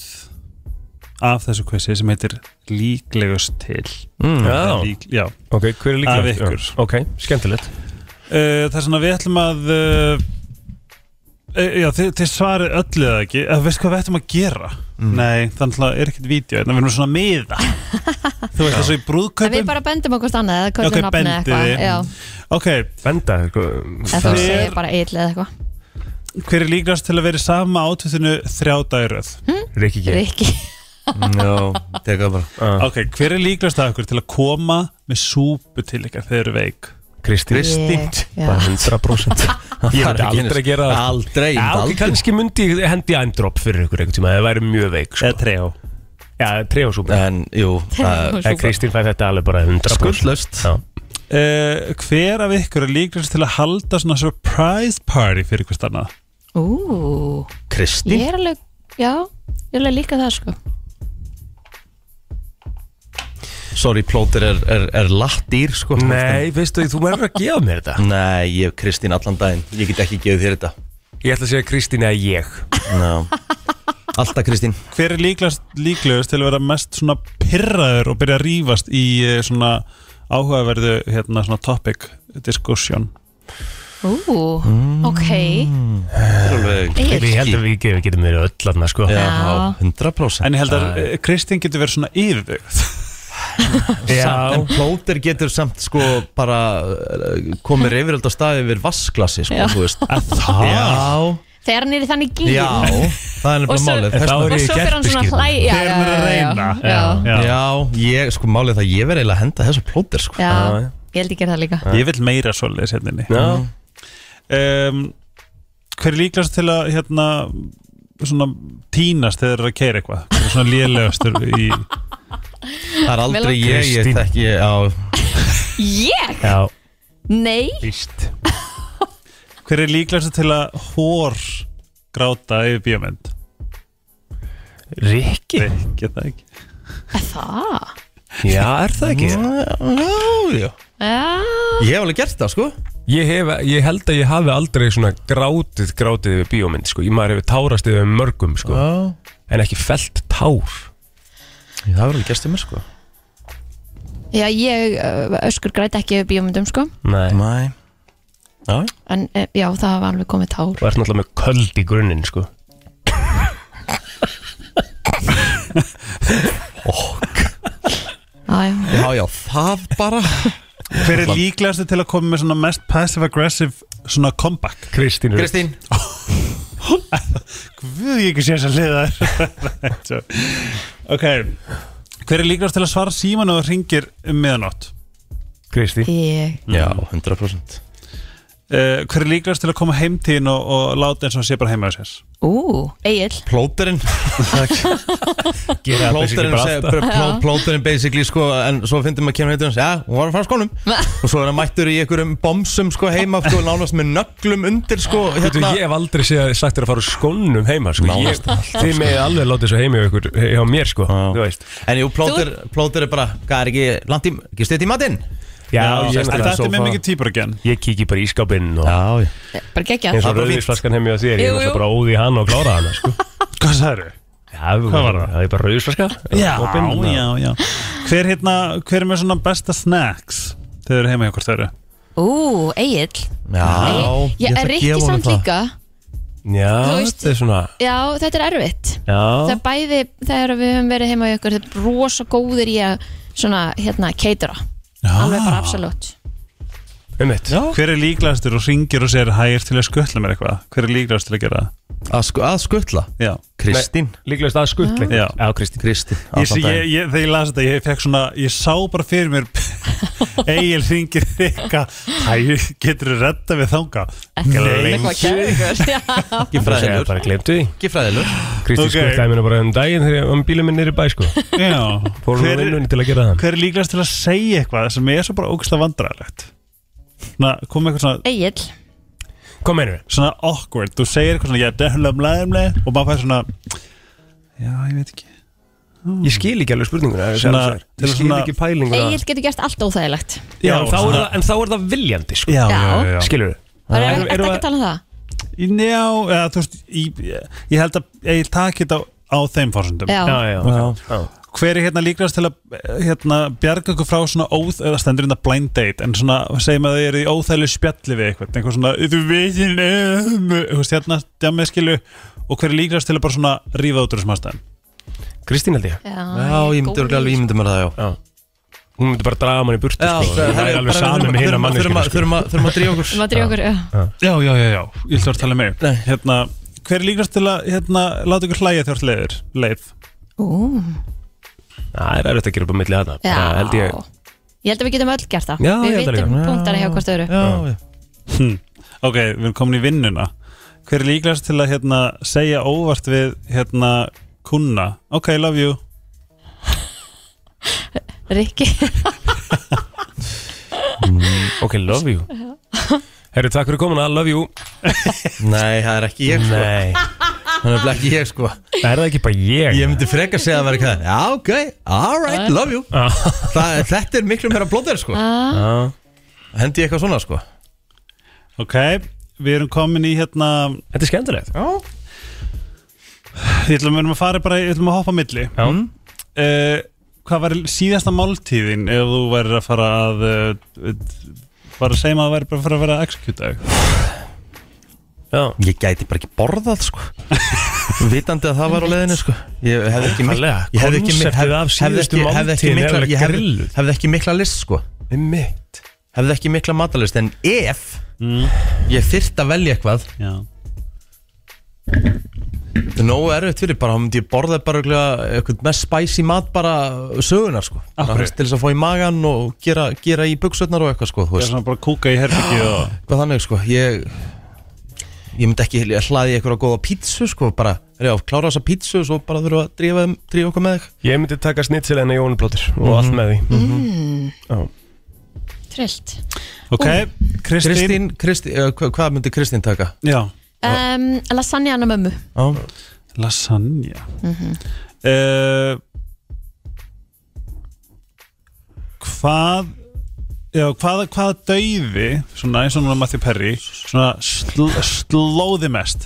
af þessu quizi sem heitir líklegust til. Mm, Já. Lík, já. Ok, hver er ykkur. Ok, skemmtilegt. Uh, það er svona við ætlum að uh, já, þið, þið svarið öllu eða ekki. Eða veist hvað við ætlum að gera? Nei, þannig að er ekkert vídeo en við erum svona miða. Þú veist þessu í en við brúðkaupum bara bendum okkur stannað eða köllum Ok, nafni eitthvað. ok, Benda sko, Hver- segir bara eill eða eitthvað. Hver er líkast til að vera í sama átvittinu þrjá dagiröð? Rikki ekki Rikki Já, teka bara. Ah. ok, hver er líkast að okkur til að koma með súpu til ykkar þegar þið eru veik? Kristín. Kristín? Já. Bara 100% <laughs> Ég myndi aldrei gera það. Aldrei, Já, ok, aldrei. kannski myndi ég hendi eindrop fyrir ykkur einhvern tíma Það væri mjög veik sko. eða trejó Já, trejósúpa En, jú, það Súpa. Kristín fæ þetta alveg bara 100% Skuldlaust. Já. uh, hver af ykkur er líkast til að halda svona surprise party fyrir hvers annað Ú, Kristín? Ég er alveg Já, ég er alveg líka það sko Sorry, plóter er, er, er lattýr sko. Nei, veistu, þú verður að gefa mér þetta. Nei, ég hef Kristín allan daginn. Ég get ekki gefið þér þetta. Ég ætla að segja Kristín eða ég. No. Alltaf Kristín. Hver er líklegast, líklegast til að vera mest svona pirraður og byrja að rífast í eh, svona áhugaverðu hérna svona topic discussion? Ú, ok. Alveg Ég held að við getum, getum verið öll aðna sko. Já, Já. 100% en ég held að uh, Kristín getur verið svona yfirbyggð Samt, En plóter getur samt sko bara uh, komið reyfiröld á staði yfir vasklassi sko, Já. þú veist. Það Já, Þegar hann er í þannig gíl já, það er nefnilega svo- málið. Þá er Og ég svo fyrir hann svona gerpiskírn. hlæ já, Þegar já, hann er að já, reyna. já, já. Já, ég, sko málið það ég verði eiginlega að henda þessu plóter sko. Já, Já, já. ég held ég gera það líka. Ég vil meira svoleiðis hérna Já, um, hver er líklegast til að hérna svona tínast þegar það er að keira eitthvað? Svona lélegastur í Það er aldrei ég, ég Kristín. þekki á Ég? já, Nei víst hver er líklegast til að hór gráta yfir bíómynd Rikki Ekki það ekki Það? Já, er það ekki? Já, já Já Ég hef alveg gert það, sko Ég, hef, ég held að ég hafi aldrei svona grátið, grátið yfir bíómynd, sko. Ég maður hefur tárast yfir mörgum, sko. Já En ekki felt tár. Það var alveg gert um mér, sko. Já, ég uh, öskur græti ekki við bíómyndum sko. Nei. Mæ Já, En uh, já, það var alveg komið tár. Ert náttúrulega með köld í grunninn, sko. Já, já. Já, það bara. Hver er líklegastu til að koma með svona mest passive-aggressive svona comeback? Kristín. Kristín <laughs> Guð, ég ekki sé þess að liða <laughs> Ok Hver er líklegast til að svara síman og ringir um miðanótt? Kristín. Ég, Já, 100% Uh, hver er líklegast til að koma heim til þín og, og láta eins og sé bara heima á sér? Ú, Egil Plóterinn <laughs> Plóterinn pló- pló- Plóterinn basically sko En svo finnum maður kemur heitur hans Já, hún var að fara skónum Og svo er hann mættur í einhverjum bomsum sko heima sko, Nánast með nöglum undir sko hérna. ég hef aldrei séð, sagt þér að fara skónum heima sko. Nánast Þið með alveg látið svo heimi hjá, ykkur, hjá mér sko. Já. Þú veist En jú, plóter, plóter er bara Hvað er ekki langt í Ekki stutt í matinn þetta er með mikið týpur ekki ég kíki bara í skápinn og Já, Bara geggjað. Eins og rauðisflaskan heimi á þér Ég er bara óði hann og klára hana sko. <laughs> Hvað sagður þau? Já, Hvað var það? Það er bara rauðisflaska Já, Opin, já, já. Hver, hérna, hver er með svona besta snacks þegar þau eru heima hjá hvort þau eru? Ú, Egil já Ég er að honum samt líka? Já, veist- þetta er svona Já, þetta er erfitt. Já, Það er bæði þegar við höfum verið heima í okkur Þetta er rosa góðir í að Svona, hérna, keitara Alveg bara absolutt um mitt Já. Hver er líklegastur og ringir og segir hægir til að skuttla mér eitthvað? Hver er líklegastur að gera það? Að, sku, að skuttla Já, Kristín. Líklegast að skuttli Já. Já, Kristín. Kristín ég, ég, ég, þegar ég las þetta, ég fekk svona ég sá bara fyrir mér <laughs> Egil ringir eitthvað Hæ, getur þú redda við þanga? Eitthvað kæringur Já. <laughs> Ekki Bara segja, fræðilur bara glemtu því. Ekki fræðilur Kristín Ok. okay. skuttlaði mér bara um daginn þegar með bílum minn niður í bæ sko. Já, Fórum hver, við vinnunni til að gera það. hver er líklegast til að segja eitthvað sem er svo bara ógst að? Svona, kom eitthvað svona Egil Hvað meinur við? svona awkward, þú segir eitthvað svona ég er dehla mlæðumlega og maður fær svona já, ég veit ekki Ég skil ekki alveg spurninguna ef ég Svona- segja það. Ég skil svona- ekki pælinguna Egil getur gert allt óþægilegt Já, þá, er svona- það, en þá er það viljandi sko já, já, Já. Skilur við? Það er Erum- ekki að tala um það Já, eða, þú veist ég, ég held að ég taki þetta á, á þeim fórsöndum Já, Já, já, Já. já. Hver er hérna líklegast til að hérna, bjarga ykkur frá svona óð eða stendur hérna blind date en svona segjum að þið eru í óþæglu spjalli við eitthvað eitthvað svona, þú veitir veist hérna, djamið skilu og hver er líklegast til að bara svona rífa út úr þessum aðstæðum? Kristín held ég. Já, Já, ég myndi alveg ímynda mér það, já. Já. Hún myndi bara draga mann í burtu Já, sko. Það er alveg sami með hérna Þurfum að- sko. þurfum að þurfum að drífa okkur. Maður drífa okkur, já. Já, já, já, já, ég ætla að tala með hérna, hver er líklegast til að hérna, láta ykkur hlæja leiðir leið? Ú, Það er erfitt að gera upp á milli þarna. Já. Bara held ég Ég held að við getum öll gert það. Já, Við ég held að vitum líka. punktana hjá hvort öðru. Já, já. Hm. ok, við erum komin í vinnuna. Hver er líklegast til að hérna, segja óvart við hérna, kuna ok, love you. Rikki. Ok, love you Herri, takk fyrir komin að love you. <laughs> Nei, það er ekki ég sko. Nei. Það er ekki ég sko. Er það ekki bara ég? Ég myndi frekar segja að vera eitthvað Já, ok, alright, love you. Já. það, Þetta er miklu meira blóðir sko. Ah, Já. Hendi ég eitthvað svona sko. Ok, við erum komin í hérna Þetta er skemmtilegt. Já. Ég ætlum, við erum að fara bara, ég ætlum að hoppa á milli. Já. Uh, Hvað var síðasta máltíðin ef þú værir að fara að uh, bara að segja maður að væri bara að fara að vera þig? Já Ég gæti bara ekki borðað sko <laughs> Vitandi að það var á leiðinu sko Ég hefði ekki mikla. Ég hefði ekki, Konseptið hef, síðustu ekki, hefði ekki mikla Ég hefði, ekki mikla list sko Hefði ekki mikla matalist En ef Mm. ég þyrft að velja eitthvað Já. Það er nógu erfitt fyrir bara, þá myndi ég borða bara eitthvað mest spicy mat bara sögunar sko. Bara, veist, til þess að fá í magan og gera, gera í buksutnar og eitthvað sko þú Ég er veist, svona bara að kúka í herbyggju og eitthvað þannig sko ég ég myndi ekki hlaði eitthvað góða pítsu sko bara, já, klára þessa pítsu og svo bara þurfa að drífa, drífa okkur með þig. Ég myndi taka snitsel en að jónuplótur Og allt með því. Já. Trillt. Ok, Kristín, Kristín, Kristín uh, hva, hvað myndi Kristín taka? Já, um, Lasagna hana mömmu. Já, lasagna Mhm. uh, Hvað Já, hvað, hvað dauði svona eins og núna Matthew Perry svona sl slóði mest?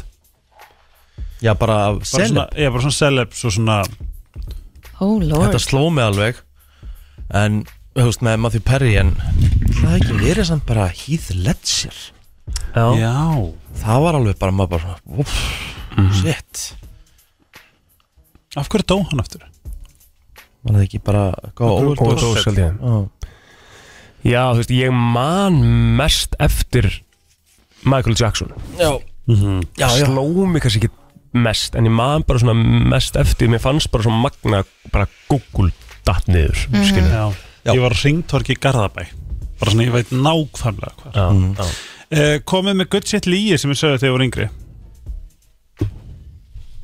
Já, bara bara seleb svona, já, bara svona celebs og svona Oh lord. Þetta sló mig alveg En, þú veist, með Matthew Perry En það ekki verið samt bara Heath Ledger Já, Já, Það var alveg bara, maður bara Úff, shit af hverju dó hann aftur? Var það ekki bara Góð og Overdose. held ég Já, Já, þú veist, ég man mest eftir Michael Jackson já, já, já. Sló mig kannski ekki mest En ég man bara svona mest eftir Mér fannst bara svona magna Bara Google datt niður mm -hmm. Já. Já. Ég var á ringtorki í Garðabæ bara svona, ég veit nákvæmlega hvað Já, já. Uh, Komið með good shit líi sem ég sögðu þegar ég voru yngri.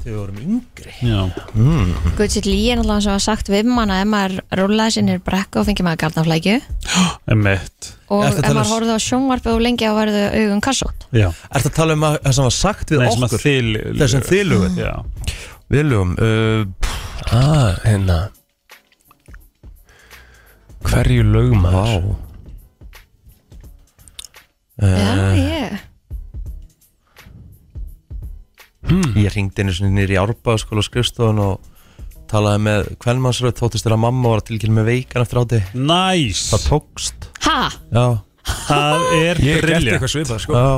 Þau vorum yngri? Já, Guðsitt Lí er náttúrulega sem var sagt við mann að ef maður rúlaði sinni brekku og fengið maður garnaflækju. <gasps> Emitt og ef maður um- horfði á sjónvarpið og lengi á verðu augun kassótt. Já, Ertu að tala um að, það sem var sagt við Nei, okkur? Þessum lögum Já, Við lögum uh, Ah, hérna. Hverju Vá. lögmaður? Já, ég. Ég ringdi einu sinni nýri í Árba skóla skrifstofun og talaði með kvenmannsröð þóttist þér að mamma var að tilkynna með veikan eftir áti næs Það tókst. Ha? Já, Það er Ég hef gert briljant eitthvað svipað sko. Já.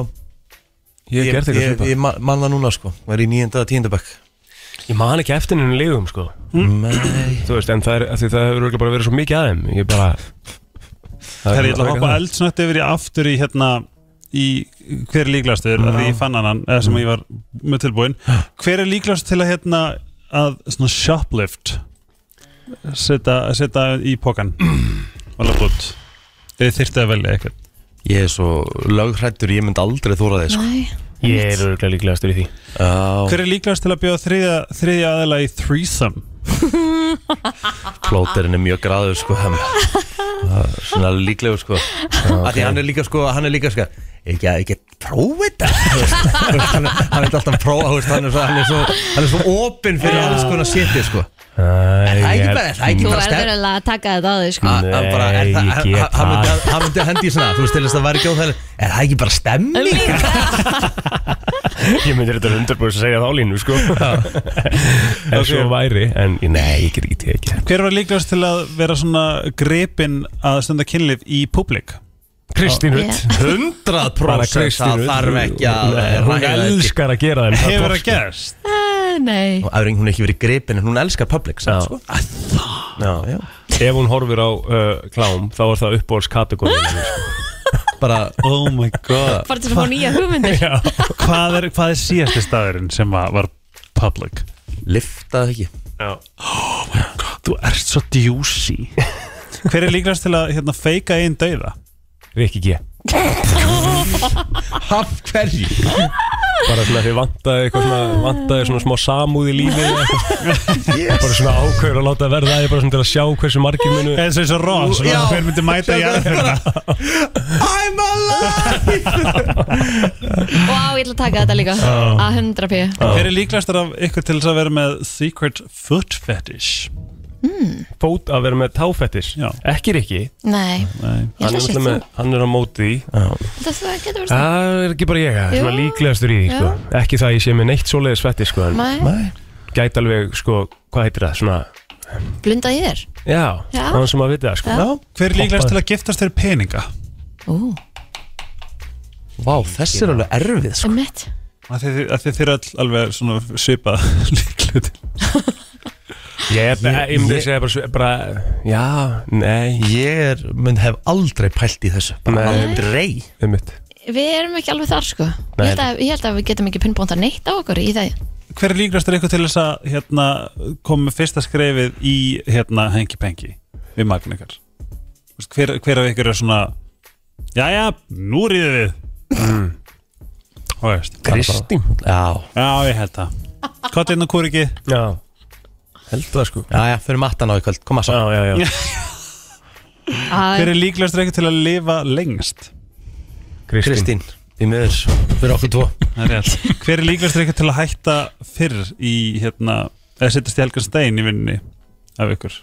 Ég hef gert ég, eitthvað ég, svipað. ég ma- man það núna sko. Var í nýjönda að tíundabæk Ég man ekki eftir henni legum sko. Nei. Þú veist, en það, er, af því það hefur örugglega bara verið svo mikið að þeim. Ég bara Það er ég ætla að hoppa eldsnött yfir í aftur í hérna í hver er líklegastur mm. því ég fann hann eða sem ég var með tilbúin hver er líklegast til að hérna að svona shoplift? Setja, setja í pókan og lafa út eða þyrfti að velja eitthvað. Ég er svo löghrættur, ég myndi aldrei þóra þig sko. Nei Ég er örgulega líklegastur í því. Hver er líklegast til að bjóða þriðja, þriðja aðela í threesome plóterinn er mjög graður sko hann er Svona líklegur sko. Af Því hann er líka sko, hann er líka sko Ekki að, ekki að prófa þetta? <laughs> Hann er alltaf að prófa Hann er svo, hann er svo, hann er svo opinn fyrir alls konar sétti sko Er það ekki bara, er það ekki Þú bara verður stefn alveg að taka þetta á þig sko. Hann hann bara, er Nei, það, ég hann- get hann myndi- það. hann myndi að hendi í svona Þú veist, til þess að það væri ekki óþægilegt. Er það ekki bara stemming? <laughs> Ég myndi þetta 100% að segja þá línu sko. <laughs> Ef svo væri En nei, ég get ekki tekið. Hver var líklegast til að vera svona grepin að stunda kynlif í publik Kristín Já. Hutt 100% það þarf ekki að Hún elskar að gera þeim hefur það gerst. Eh, Nei. Og Æfring hún er ekki verið gripin en hún elskar public Já. samt, sko. já, já. Ef hún horfir á uh, klám Þá er það uppbóðs kategóri <laughs> Bara, oh my god. Bara til að fá nýja hugmyndir. <laughs> Hvað er, hvað er síðasti staðurinn sem var, var public liftaði ekki? <gasps> Þú ert svo djúsi <laughs> Hver er líklegast til að hérna, feika einn dauða? Rikki G <laughs> Af hverju? Bara svona því vantaði eitthvað svona Vantaði svona smá samúð í lífi yes. Bara svona ákveður að láta verða Það er bara svona til að sjá hversu margir munu Eins og eins og Ross, Já. hver myndi mæta í aðferða I'm alive Vá, ég ætla að taka þetta líka Að 100 p Hver er líklegastur af ykkur til þess að vera með secret foot fetish? Fót að vera með táfettis. Ekki Rikki Nei, Nei. ég hann er, hann er á móti Það það getur verið það er ekki bara ég, það er líklegastur í því sko. Ekki það að ég sé með neitt svoleiðis fetti sko, gæti alveg, sko, hvað heitir það svona, blunda í þér Já, Já. hann sem að viti það sko. Já. Hver er líklegast til að giftast þér peninga? Ú, Vá, þessi er alveg erfið sko. um Að þið, að þið þið öll alveg svona svipað <laughs> líklega til <laughs> Ég, ég, ég myndi segja bara, bara Já, nei Ég er, mynd, hef aldrei pælt í þessu. Bara aldrei. Við erum ekki alveg þar sko. Ég held, að, ég held að við getum ekki pinnbónta neitt á okkur í það. Hver er til ykkur til þess að hérna, koma með fyrsta skrefið í hérna, hengi-pengi við magn ykkar? Hver, hver af ykkur er svona Jæja, nú ríðum við. Mm. Kristín. Já, Já, ég held það. Hvað er hérna hvort ekki? Já, held það sko. Já, já, fyrir mattan á í kvöld. Koma svo. Já, já, já. Hver er líklegast til ykkur til að lifa lengst? Kristín. Kristín, í miður. Fyrir okkur tvo. Það er rétt. Hver er líklegast til ykkur til að hætta fyrr í hérna eða sittast í helgan stein í vinninni af ykkur?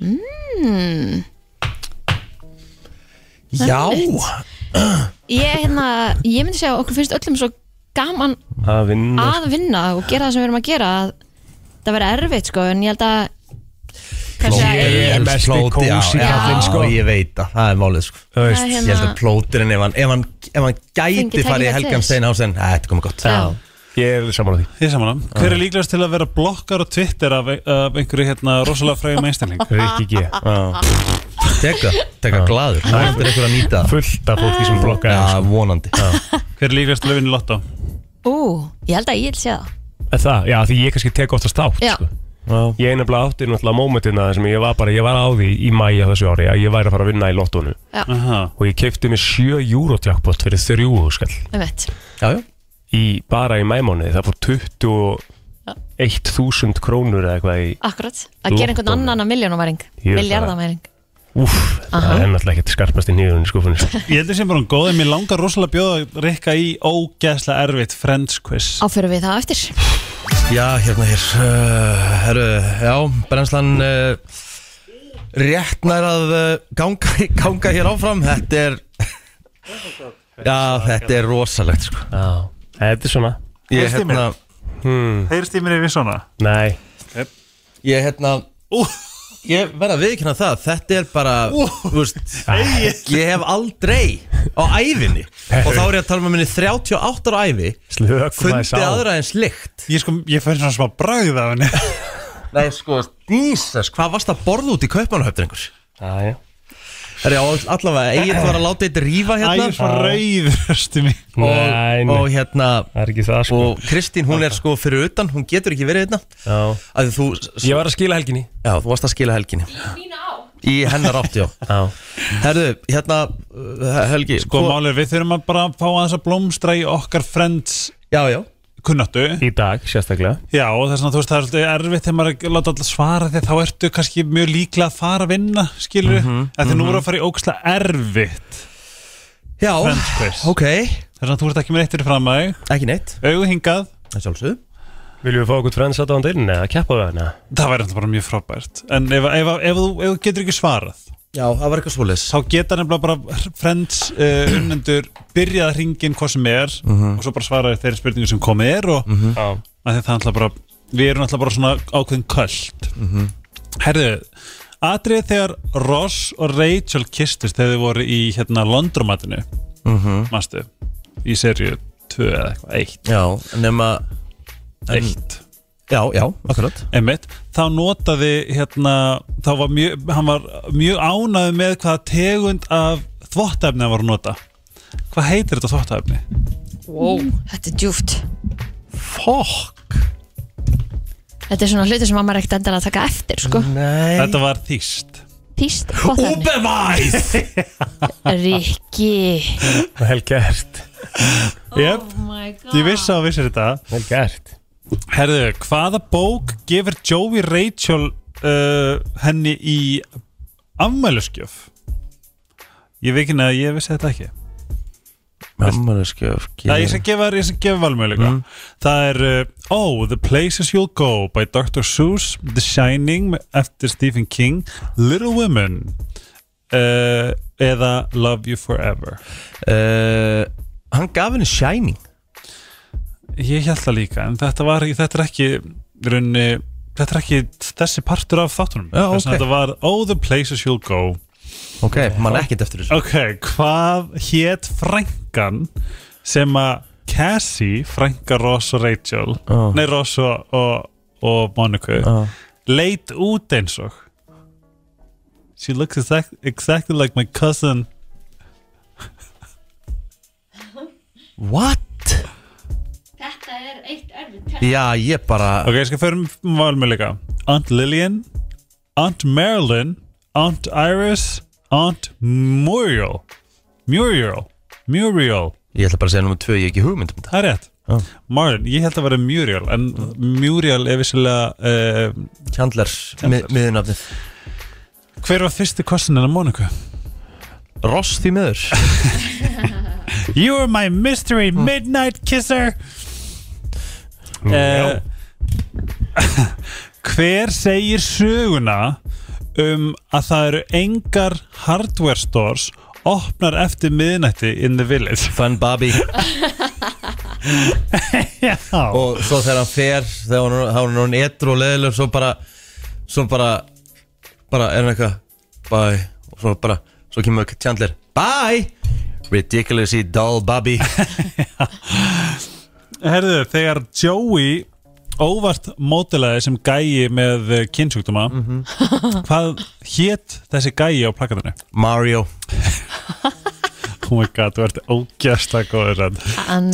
mm. Já, Ég, hérna, ég myndi segja að okkur finnst öllum svo gaman að vinna að vinna og gera það sem við erum að gera að það verður erfitt sko en ég held að Ég er mesti Plóti, já, kósí já, kallinn, sko. ég veit það, það er málið sko. Þú veist, Það er Ég held hérna- að plótirinn, ef hann, ef hann, ef hann Fengi gæti farið í tækifæri Helgan til. Þess. Steinhausen, þetta er komið gott. Já. Ég er saman á því. Ég saman Hver er líklegast til að vera blokkar á Twitter af, af einhverju hérna rosalega frægum einstakling? <laughs> Rikki G. Teka, teka glaður, það er eitthvað að nýta. Það Fullt af fólki sem blokka Já, vonandi. Hver er líklegast til að vinna í lotto? Ú, ég held að ég sé það Það, já, því ég kannski tek oftast átt Já. sko. Já. Ég nefnilega átti náttúrulega mómentina sem ég var bara, ég var á því í mæja þessu ári að ég væri að fara að vinna í lottónu Aha. og ég kefti mig 7 eurojackpot fyrir 3 skall. Um eitt Já, já. Í, bara í mæmáni, það fór 21.000 krónur eða eitthvað í, Akkurat, að gera einhvern Lottónu. annan að miljónumæring Ég- Miljardamæring Aha. það er náttúrulega ekkert skarpast í nýðunni skufunni. Ég heldur sem bara hún góð en mér langar rosalega að bjóða Rikka í ógeðslega erfitt Friends quiz Áfyrir við það eftir Já, hérna hér uh, Herru, já, brennslan uh, Rétt nær að uh, ganga, <laughs> ganga hér áfram Þetta er Já, þetta er rosalegt sko. Já, þetta er svona Ég Heyrst í mér? hérna hmm, Heyrst í mér yfir svona? Nei, Ég hérna Ég verð að viðkynna það Þetta er bara þú veist, Ég hef aldrei á ævinni Og þá er ég að tala með minni 38 ára ævi slökum Fundi aðra en slikt Ég sko, ég fær svona smá bragð af henni. <laughs> Nei sko, Jesus, hvað varst að borða út í kaupanahöfningur? Já, já Það er allavega, Egil var að láta þetta rífa hérna. Svo rauðurstu mig. Og, Nei, nei. og hérna Það er ekki það sko. og Kristín hún er sko fyrir utan hún getur ekki verið hérna. Já. að þú, Ég var að skila helginni. Já, þú varst að skila helginni. Í hennar átt, já. Herðu, hérna uh, Helgi, Sko málið, við þurfum að bara fá aðeins að blómstra í okkar Friends já, já, kunnáttu. Í dag sérstaklega. Já, og þess að þú veist, það er svolítið erfitt þegar maður að láta alltaf svara því þá ertu kannski mjög líklega að fara að vinna, skilur mm -hmm, nú er að fara í ógæslega erfitt. Já, ok. Þess að þú ert ekki með eitt fyrir fram að ekki neitt, augu hingað. Það er sjálfsögðu. Viljum við fá okkur frends að dáðan inn eða keppa við hana? það væri náttúrulega bara mjög frábært. En ef, ef, ef, ef, þú, ef þú getur ekki svarað já, það var eitthvað svoleiðis. Þá geta nefnilega bara Friends uh, unnendur byrjað að ringin hvað sem er og svo bara svaraði þeirri spurningu sem komið er og mm Já. það er bara við erum náttúrulega bara svona ákveðin köld. Herðu atrið þegar Ross og Rachel kistust þegar þið voru í hérna Londromatinu mm -hmm. mástu, í serju 2 eða eitthvað, 1 já, nema en, 1 já, já, akkurat. Einmitt, þá notaði hérna, þá var mjög, hann var mjög ánæði með hvaða tegund af þvottæfni hann var að nota. Hvað heitir þetta þvottæfni? wow. Þetta er djúft fokk. Þetta er svona hluti sem maður ekkert endar að taka eftir sko. nei. Þetta var þýst. Týst, Ubevæs er Rikki. Vel gert. Jep, Oh my god. Ég vissi að vissir þetta. Vel gert. Herðu, hvaða bók gefur Joey Rachel uh, henni í afmæluskjöf? Ég veit ekki að ég vissi þetta ekki. Mammaleskjöf Það ég skal gefa, ég skal gefa valmöðuleika Það er uh, Oh, The Places You'll Go by Dr. Seuss The Shining eftir Stephen King Little Women uh, eða Love You Forever. Uh, Hann gaf henni Shining. Ég held það líka en þetta var þetta er ekki í rauninni, þetta er ekki þessi partur af þáttunum Já, Þess að ok. þetta var Oh, The Places You'll Go Ok, mann ekkert eftir þessu Ok, hvað hét frænkan sem að Cassie, frænka Ross og Rachel Ó. nei Ross og, og, og Monica Já. leit út eins og She looks exact, exactly like my cousin What? Þetta er eitt erfitt Já, ég bara Ok, ég skal fyrir um valmöðleika Aunt Lillian Aunt Marilyn Aunt Iris Aunt Muriel. Muriel. Muriel. Ég ætla bara að segja nummer tvö, ég hef ekki hugmynd um þetta. Það er rétt. Já. Marlin, ég held að vera Muriel En Muriel er vissilega uh, Chandler, mi miðunafnið Hver var fyrsti kostin en að Monika? Ross því miður. <laughs> You are my mystery midnight kisser Já. uh, <laughs> Hver segir söguna um að það eru engar hardware stores opnar eftir miðnætti in the village? Fun Bobby. <laughs> Já, Og svo þegar hann fer Þegar hann, þá er hann etru og leðilegur Svo bara Svo bara Bara er hann eitthvað Bye. Og svo bara Svo kemur Chandler Bye! Ridiculously dull Bobby <laughs> herðu, þegar Joey óvart mótilaði sem gæi með eh, kynnsjúkdóma hvað hétt þessi gæi á plakatinu? Mario. <laughs> Oh my god, þú ert ógjast að góður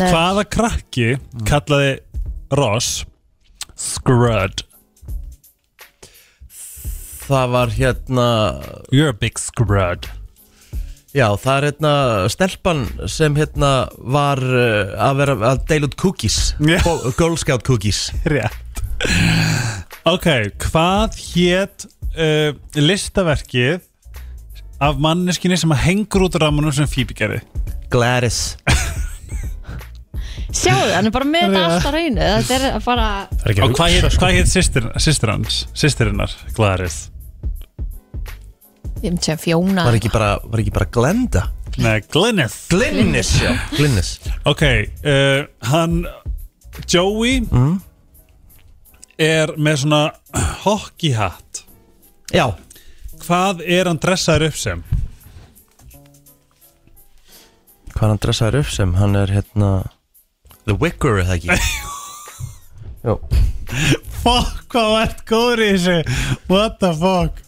Hvaða krakki kallaði Ross Scrud? Það var hérna You're a big scrud Já, það er hérna stelpan sem hérna var uh, að vera að deila út cookies Já. Bo- Girl Scout cookies Rétt Ok, hvað hétt uh, listaverkið af manneskinni sem að hengur út ramanum sem Phoebe gerði? Gladys Sjáðu, hann er bara með þetta allt á reynu Þetta er að fara Það er ekki Og að hvað hétt sko. hvað hét systir, systir hans? Systirinnar, Gladys Ég myndi segja fjóna. Var ekki bara, var ekki bara Glenda? Nei, Glynis Glynis, já. Glynis Ok, uh, hann Joey er með svona hockeyhatt. Já, Hvað er hann dressaður upp sem? hvað er hann dressaður upp sem? Hann er hérna The Wicker, er það ekki? Jó <laughs> Fuck, hvað þú ert góður í þessu? What the fuck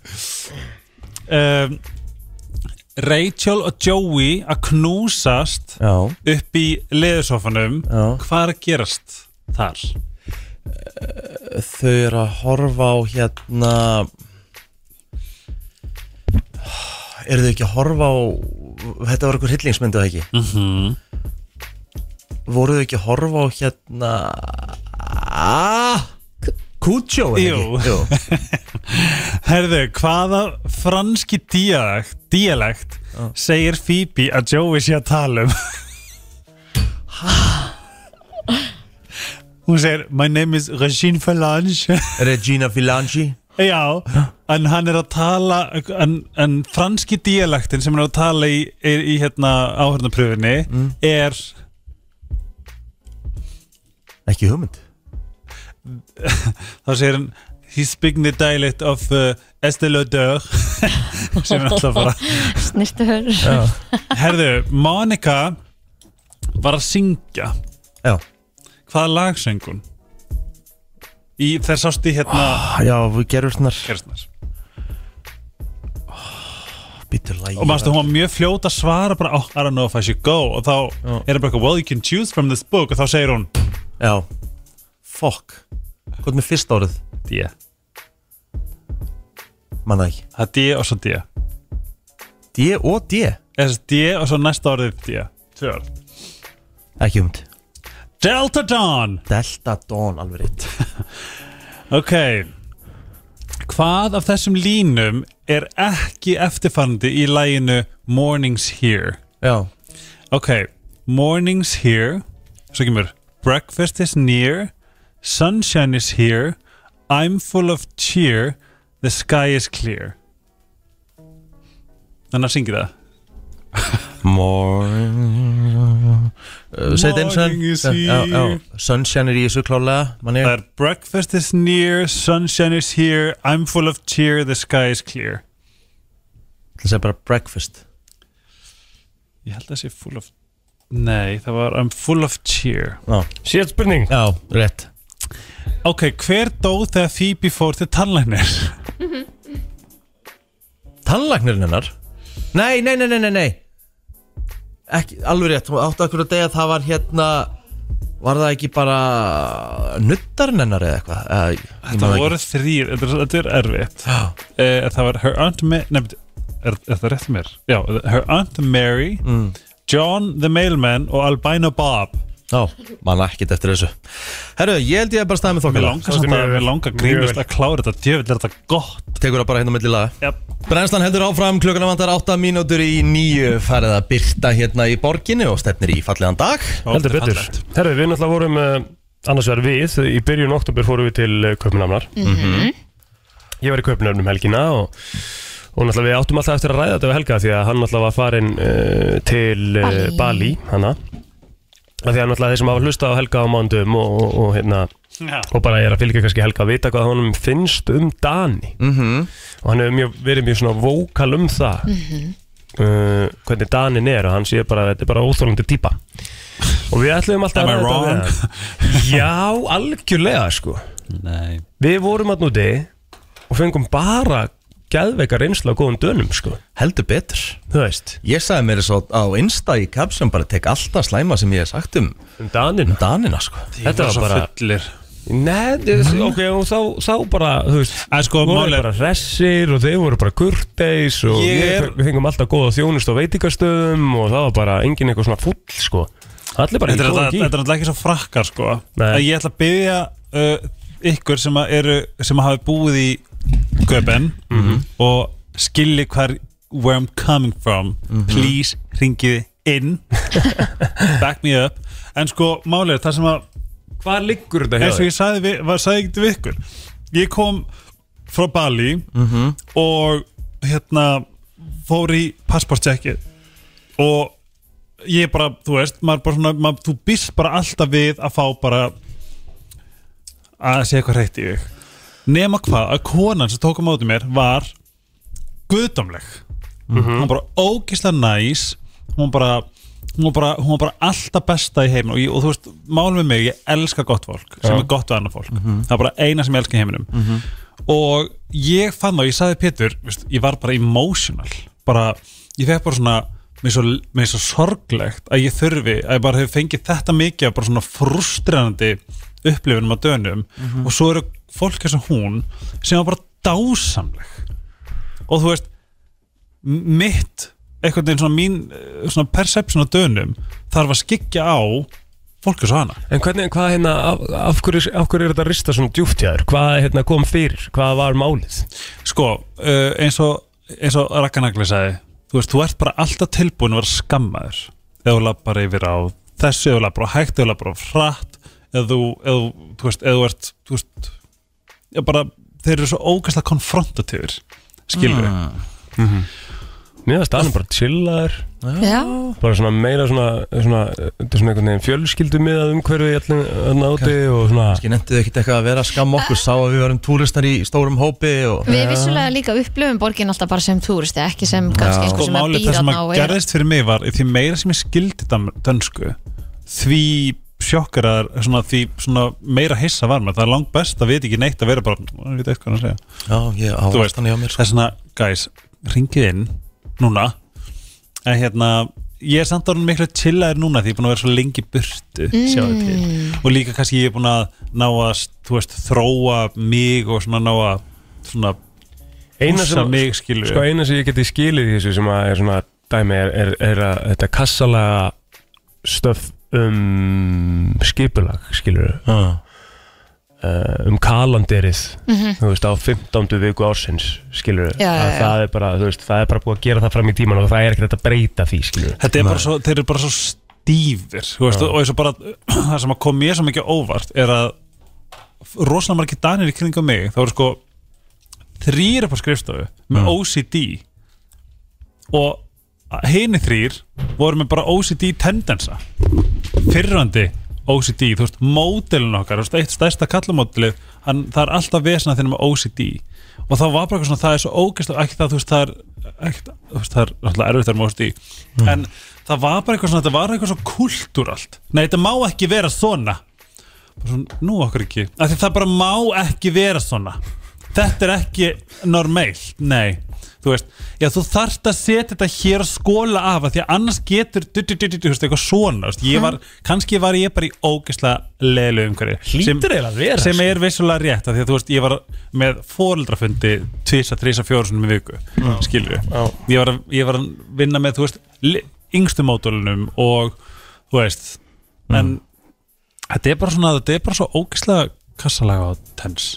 um, Rachel og Joey að knúsast Já, upp í leðursofanum. Hvað er að gerast þar? þau eru að horfa á hérna Eru þau ekki að horfa á Þetta var eitthvað hryllingsmyndu það ekki? Mm -hmm. Voru þau ekki að horfa á hérna ah, Kútsjó er ekki? Jú. <laughs> Herðu, hvaða franski dialekt, dialekt segir Phoebe að Joey sé að tala um? Hún segir My name is Regine Falange Regina Filangi Já, en hann er að tala en, en franski dialektin sem hann er að tala í, í, í hérna áhörnapröfunni er Ekki hugmynd þá segir hann He's speaking the dialect of uh, Estée Lauder. <laughs> Sem er alltaf bara Snirtur Herðu, Monica var að syngja. Já, Hvaða lag söng hún? Í þess ást í hérna já við gerum Kerstnar Býtur lægi Og mástu, hún var mjög fljót að svara bara oh, I don't know if I should go. Og þá er það bara Well, you can choose from this book. Og þá segir hún Já. Fuck Er með fyrsta orðið? D. Manna ekki. Það er D og svo D. D og D? Þess D og svo næsta orðið D. Tvö orð. Ekki hugmynd Delta Dawn. Delta Dawn alveg rétt. <laughs> Ok. Hvað af þessum línum er ekki eftirfærandi í læginu Mornings Here? Já. Ok, Mornings Here Svo kemur Breakfast is near Sunshine is here. I'm full of cheer. The sky is clear. Þannig að syngja það. Morning. Uh, Morning is já, já, here. Sunshine er í þessu klálega er Breakfast is near. Sunshine is here. I'm full of cheer. The sky is clear. Það segir bara breakfast. Ég held að það sé full of Nei, það var I'm full of cheer. Já, Sétt spurning. Já rétt Ok, hver dó þegar Phoebe fór til tannlæknir? Tannlagnirinn hennar Nei, nei, nei, nei, nei, nei Ekki, alveg rétt Hún átti akkur að degja að það var hérna Var það ekki bara Nuttarinn hennar eða eitthvað Eða, ég man Þetta það voru þrýr, þetta, er- þetta er erfitt Já. uh, Það var Her Aunt Mary Nefnd, er, er það rétt mér? Já, Her Aunt Mary Mm. John the Mailman og Albino Bob Já, manna ekkert eftir þessu. Herru, ég held ég að bara staða með Mér þokkala langar samt að, mér langar grínast að klára þetta. Djöfitt er þetta gott. Tekur það bara hérna á milli laga. Yep. Brennslan heldur áfram, klukkuna vantar 8 mínútur í nýju farið að byrta hérna í borginni og stefnir í fallegan dag. Heldur betur. Herðu, við náttúrulega vorum uh, annars vegar við. Í byrjun oktober fórum við til uh, Kaupinamnar Ég var í Kaupinamnum helgina og, Og náttúrulega við áttum alltaf eftir að ræða þetta við Helga því að hann náttúrulega var farin uh, til uh, Bali. Bali, hana Því að náttúrulega þeir sem hafa hlustað á Helga á mándum og, og, og, hérna, Já. og bara er að fylgja kannski Helga að vita hvað honum finnst um Dani. Mhm. og hann hefur mjög, verið mjög svona vókal um það. Uh, hvernig Danin er og hann sé bara þetta er bara óþólandi típa. Og við ætlum alltaf að þetta hann. Já, algjörlega sko. Nei. Við vorum að núti og fengum bara gæðveika reynslu á góðum dönum sko. Heldur betur. Þú veist, Ég sagði mér svo á Insta í kapsjón bara tek alltaf slæma sem ég hef sagt um um Danin Danina sko. Þetta var bara fullir. Nei, þið- ok, og þá, þá bara, þú veist En sko, voru er- bara hressir og þeir voru bara kurteis og er- við fengum alltaf góða þjónust á veitingastöðum og það var bara engin eitthvað svona full sko. Allir bara í Þetta er góða alltaf- gír. þetta er alltaf ekki svo frakkar sko. Nei. að Ég ætla að byggja uh, ykkur sem að eru sem að hafi búið í Göben og skilji hvar where I'm coming from. Please ringið inn. <laughs> Back me up. En sko er það sem að Hvað liggur þetta eins og ég sagði, við, var, sagði ekki við ykkur. Ég kom frá Bali og hérna fór í passportcheckið og ég bara, þú veist maður bara svona, maður, þú býst bara alltaf við að fá bara að segja eitthvað hreitt í þig nema hvað, að konan sem tók á móti mér var guðdómleg. Hún var bara ógislega næs. Hún var bara hún var bara, hún var bara alltaf besta í heiminum. Og, og þú veist, málum með mig, ég elska gott fólk sem Já. er gott við annað fólk. Það er bara eina sem ég elska í heiminum. Og ég fann það, ég sagði Pétur veist, ég var bara emotional. Bara, ég fekk bara svona mér er svo, svo sorglegt að ég þurfi að ég bara hef fengið þetta mikið af bara svona frustrerandi upplifunum á dönum og svo eru fólk eins og hún sem var bara dásamleg og þú veist mitt einhvern veginn svona mín eh, svona perception á dönum þarf að skikja á fólk eins og hana En hvernig, hvað hérna, af, af, hverju, af hverju er þetta rista svona djúpt hjá þér? Hvað hérna kom fyrir? Hvað var málið? sko, uh, eins og eins og Rakanagli sagði þú veist, þú ert bara alltaf tilbúin að vera skammaður eða þú lappar yfir á þessu eða þú lappar á hægt, eða þú lappar á hratt eða þú, eða, þú- veist, eða þú ert þú veist, já bara þeir eru svo ógæslega konfrontatífur skilur við Mér finnst Danin bara chillaður. Já, bara svona meira svona, svona, þetta er svona einhvern veginn fjölskyldu miðað umhverfið í allir að náti og svona Ég nefndið ekkert eitthvað að vera að skamma okkur Sá að við varum túristar í stórum hópi og við vissulega líka upplöfum borgin alltaf bara sem túristi, ekki sem kannski einhver sko sem er það sem býðan á að og er gerðist fyrir mig var því meira sem ég skildi dönsku því sjokkar að svona, því svona meira hissa var mér það er langt best að vita ekki neitt að vera bara ég veit eitthvað að segja. Já, ég ávast hann hjá mér sko. það er svona, guys, ringið inn núna. En hérna, ég er samt orðin miklu chillaður núna því ég er búin að vera svo lengi burtu sjáðu til, og líka kannski ég er búin að ná að, þú veist, þróa mig og svona ná að svona eina húsa sem, mig skilur sko eina sem ég geti skilið í þessu sem að er svona dæmi er, er, er að þetta kassalega stöf um skipulag skilur Já. uh, um kalanderið þú veist á 15. viku ársins skilur Já, já, já. það er bara veist það er bara búið að gera það fram í tíman og það er ekkert að breyta því skilur þetta er bara svo, þeir eru bara svo stífir veist, og eins og bara <clears throat> það sem að kom mér svo mikið óvart er að rosalega margir danir í kringum mig það voru sko þrýr upp á skrifstofu með OCD og hini þrýr voru með bara OCD tendensa fyrrandi OCD, þú veist, módelin okkar þú veist, eitt stærsta kallamódelið hann, það er alltaf vesna þegar með OCD og þá var bara eitthvað svona, það er svo ógæslega ekki það, þú veist, það er ekki, veist, það er alltaf erfitt þegar með OCD en það var bara eitthvað svona, þetta var eitthvað svo kultúralt. Nei, þetta má ekki vera svona. Bara svona, nú okkur ekki. Af því það bara má ekki vera svona. Þetta er ekki normal. Nei, þú veist já, þú þarft að setja þetta hér að skóla af af því að annars getur du, du, du, du, þú veist, eitthvað svona, þú veist, ég var kannski var ég bara í ógeðslega leilu umhverju Hlýtur eiginlega að vera, sem sko. er vissulega rétt, af því að þú veist, ég var með fóreldrafundi tvisa, þrisa, fjóru svona með viku, skilur Já. ég var, að, ég var að vinna með, þú veist li- yngstu módulunum og þú veist, en þetta er bara svona, þetta er bara svo ógeðslega kassalega og tens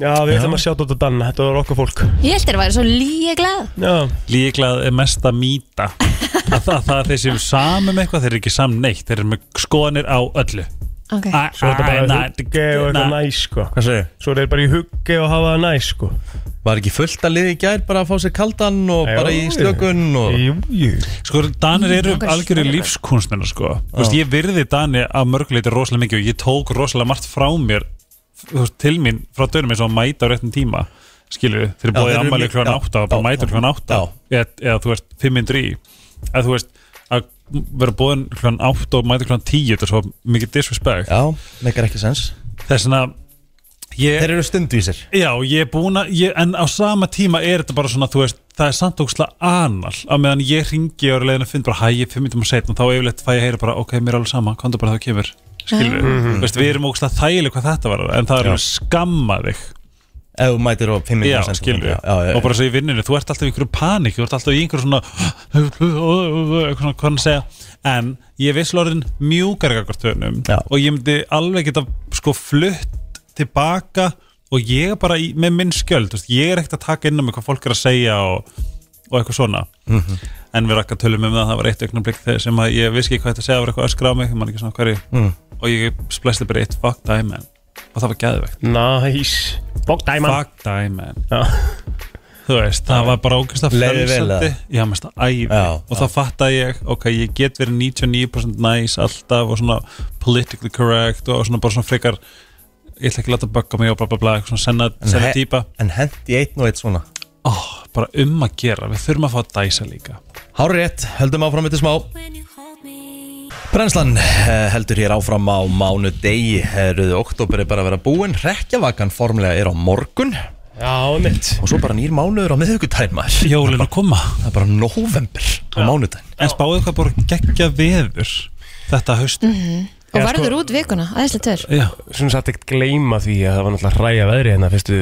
já við ætlum að sjá þetta danna þetta var okkar fólk. Ég held þér að væri svo líka glað já. Líklað er mesta mýta. <laughs> Að það, það er þeir sem samum eitthvað þeir eru ekki sam neitt, þeir eru með skoðanir á öllu. Ok, Svo er þetta bara í hugge og eitthvað næs sko. Hvað segir? Svo er þetta bara í hugge og hafa það næs sko. Var ekki fullt að liði í gær bara að fá sér kaldan og bara í jú. slökun og... Jú, jú. Sko, Danir eru Langar algjörir svörður. lífskunstnina sko. Þú veist, Ég virði Dani að mörguleiti rosalega mikið og ég tók rosalega margt frá mér veist, til mín frá dönum eins og að mæta á réttum tíma við, þeir Já, búið eru ammali kljóðan átta og bara mæta kljóðan átta. eða, þú veist, fimm myndur í. Eða þú veist, að vera búin kljóðan átta og mæta kljóðan tíu þetta er svo mikið disrespect. Já, meikar ekki sens. Þess að ég, Þeir eru stundvísir. Já, ég er búin að, ég, en á sama tíma er þetta bara svona, þú veist, það er samt ógslag anal, á meðan ég ringi og er leiðin að finna bara hæ, ég fimm minnum að setna, þá yfirleitt fæ ég heyra bara, ok, mér er alveg sama, komdu bara þú kemur, skilur við, Mhm. veist, við erum ógslag þægileg hvað þetta var, en það er alveg skamma þig, Ef þú mætir á 5 já, skilur já, já, og bara svo í vinninu, þú ert alltaf í einhverju panik, þú ert alltaf í einhverju svona, hvað hann segja, en ég visslega orðin mjúkar ekkert tönum Já. og ég myndi alveg geta sko flutt tilbaka og ég er bara í, með minn skjöld, veist, ég er ekkert að taka inn um hvað fólk er að segja og, og eitthvað svona. Mhm. en við rakka tölum um það, það var eitt augnablik þegar sem að ég vissi ekki hvað þetta segja, var eitthvað öskra á mig, ég man ekki svona hverju. Mm. Og ég splæsti bara eitt fuck die man. Og það var geðvegt, Næs Bók dæman fuck die man. Já. þú veist, það var bara ógæst að Leið þér vel, frelsandi. Já, mest að æði. Já, og þá fattaði ég, ok, ég get verið 99% nice alltaf og svona politically correct og svona bara svona frekar ég ætla ekki að láta bögga mig og bla bla bla eitthvað svona senna, En senna típa. En hendi einn og eitt svona? Oh, bara um að gera, við þurfum að fá að dæsa líka. Hári rétt, höldum áfram þetta smá Brennslan eh, heldur hér áfram á mánu degi Eruðu oktober er bara að vera búinn. Rekkjavakan formlega er á morgun. Já, mitt Og svo bara nýr mánuður á miðvikudaginn maður. Jólin að koma, Það er bara november á mánudaginn. En spáðu hvað bara geggja veður þetta haust? Og Já, verður sko- út vikuna, aðeinslega tör já, Svona satt ekkert gleyma því að það var náttúrulega hræja veðri hérna fyrstu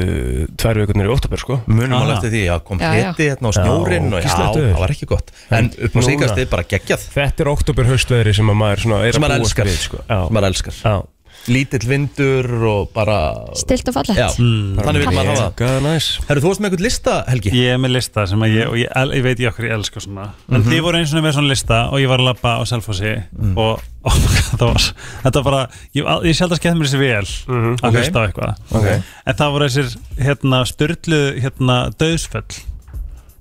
tvær vikurnar í oktober sko. Munum Aha. alveg eftir því að kom heti hérna á snjórin og já, það var ekki gott. En upp á síkast er bara geggjað. Þetta er oktober haustveðri sem að maður svona er Sem að elskar. við, sko. Sem maður elskar. Já Lítill vindur og bara stilt og fallegt Já, þannig vil maður hafa það næs Herru, þú varst með eitthvað lista, Helgi? ég er með lista sem að ég, og ég, ég veit ég okkur ég elska svona en Mhm. þið voru eins og með svona lista og ég var að labba á Selfossi Mm. og oh my God, það var, þetta var bara ég, ég sjálf að skemmt mér þessi vel Mhm. að Ok. hlusta á eitthvað Ok. en það voru þessir hérna styrlu hérna döðsföll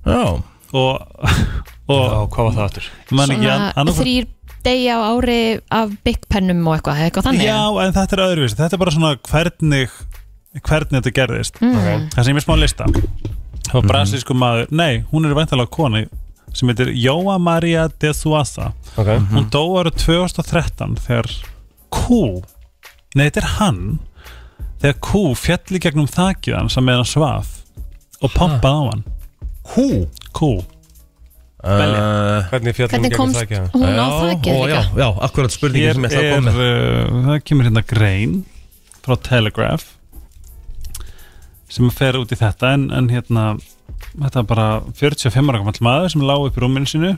Já og, <laughs> og Já, hvað var það aftur? svona þrýr degi á ári af Big Pennum og eitthvað, eitthvað þannig já en þetta er öðruvísi, þetta er bara svona hvernig hvernig þetta gerðist. Mm. það sem ég er smá lista. Það var brasilísku maður, nei, hún er væntalega kona sem heitir Jóa Maria de Suasa Ok. Hún dó ára 2013 þegar kú nei, þetta er hann þegar kú fjalli gegnum þakið hann sem með hann svaf og pompaði á hann. Hú? Kú uh, Hvernig fjallum hvernig komst hún á þakið ó, já, já, akkurat spurningin sem ég ætla að er, koma með. uh, það kemur hérna grein frá Telegraph sem fer út í þetta en, en hérna þetta er bara 45 ára gammal maður sem lág upp í rúminu sinu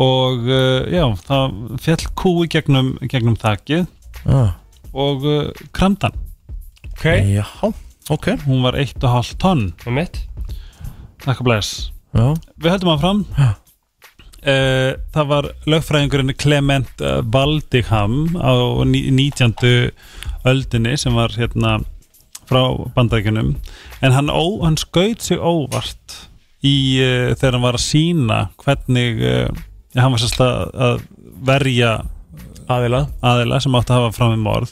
og uh, já, það fjall kú í gegnum, gegnum þakið ah. og uh, kramdan Ok. Já, ok. Hún var 1,5 tonn. Með mitt Takk að bless Já, Við höldum að fram uh, Það var lögfræðingurinn Clement uh, Valdigham á ní- 19. öldinni sem var hérna frá bandaríkjunum. En hann, ó, hann skaut sig óvart í uh, þegar hann var að sína hvernig uh, hann var sérst að, að verja Aðila. aðila sem átti að hafa fram með morð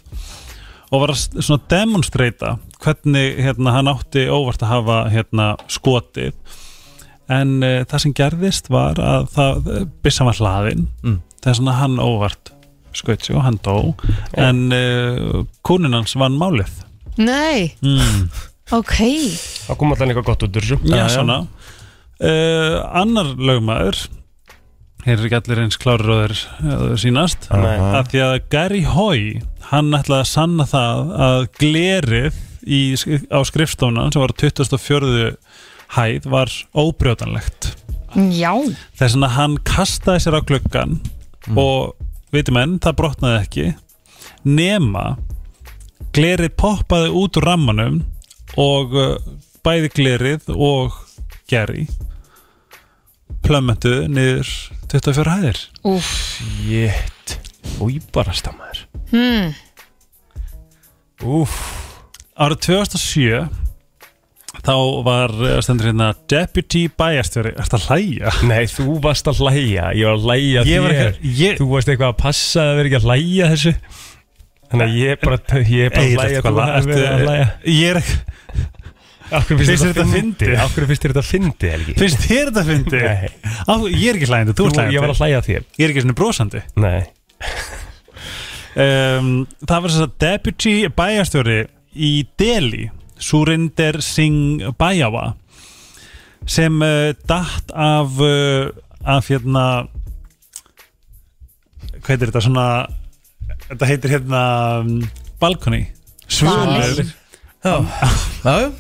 og var að svona demonstrata hvernig hérna, hann átti óvart að hafa hérna, skotið en uh, það sem gerðist var að það, byssan var hlaðin. Mm. þess að hann óvart skaut sig og hann dó. En uh, kúnin hans vann málið. Nei, mm. <laughs> ok. Það kom alltaf eitthvað gott út úr þessu. Já, svona. Uh, annar lögmaður hér er ekki allir eins klárir og þeir sínast Nei. að því að Gary Hoy hann ætlaði að sanna það að glerið í, á skrifstofna sem var á 24. hæð var óbrjótanlegt. Já, þess að hann kastaði sér á gluggan og veitum enn, það brotnaði ekki nema glerið poppaði út úr rammanum og uh, bæði glerið og Gary plömmentuð niður 24 hæðir. Úf Jétt Og í bara stammaður hmm. Úf Árið 2007 þá var uh, stendur hérna Deputy bæjarstjóri Ertu að hlæja? Nei, þú varst að hlæja. Ég var að hlæja Ég var þér. ekki- ég- Þú varst eitthvað að passa að vera ekki að hlæja þessu. Þannig að ég er bara, ég er bara að Egill, hlæja ertu Þú hvað- hefur verið að hlæja. ertu- Ég er ekki Akkur finnst þér þetta þetta fyndið? Akkur finnst þér þetta fyndið, Helgi? Finnst þér þetta fyndi? Nei. Á, ég er ekki hlæjandi, þú Þú, ert hlæjandi. ég var að hlæja að þér. Ég er ekki svona brosandi. Nei. Um, Það var þess að Deputy bæjarstjóri í Delhi Surinder Singh Bajawa sem uh, datt af uh, af hérna hvað heitir þetta svona þetta heitir hérna um, balkoni já.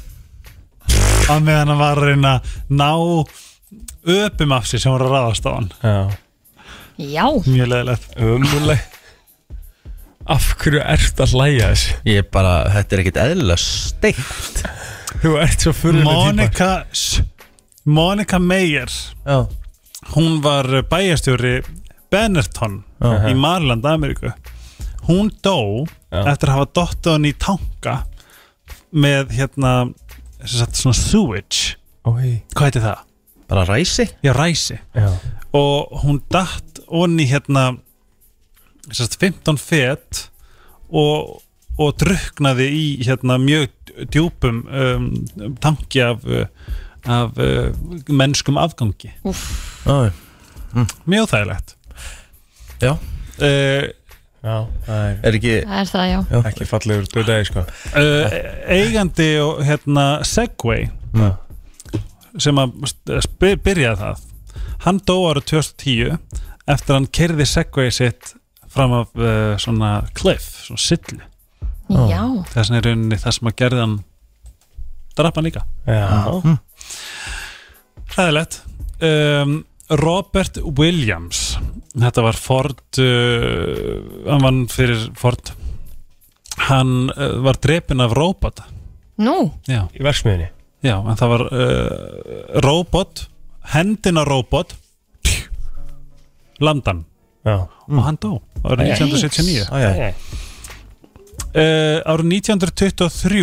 Á meðan hann var að reyna að ná öpum af sér sem voru að ráðast á hann. Já. Já, mjög leðilegt Umuleg Af hverju ert að hlæja þessu? Ég er bara, þetta er ekkit eðlilega steikt. Þú ert svo fyrir Monica Shh. Monica Meyer Já, hún var bæjarstjóri Benetton í Marland, Ameríku. Hún dó Já. eftir að hafa dottið hann í tanka með hérna sem sagt, svona sewage. Ói hvað heitir það? bara ræsi? Já, ræsi. Já. Og hún datt onni hérna sagt, 15 fet og, og druknaði í hérna mjög djúpum um, tanki af, af uh, mennskum afgangi. Já, mjög þægilegt. Já. Uh, Já, það er Er ekki það er það, já. Ekki fallegur döðdagi sko. Uh, eigandi og hérna Segway Mm. sem byrjaði það hann dó árið 2010 eftir að hann kerði Segway sitt fram af uh, svona cliff, svona sillu. Já, þess vegna er rauninni það sem að gerði hann drapa hann líka. Já. Ræðilegt um, Robert Williams. Þetta var Ford uh, hann vann fyrir Ford. Hann uh, var drepin af robota nú, já, Í verksmiðinni já en það var uh, robot hendina robot landan og hann dó árið Æ, 1979 Æ, æ, uh, árið 1923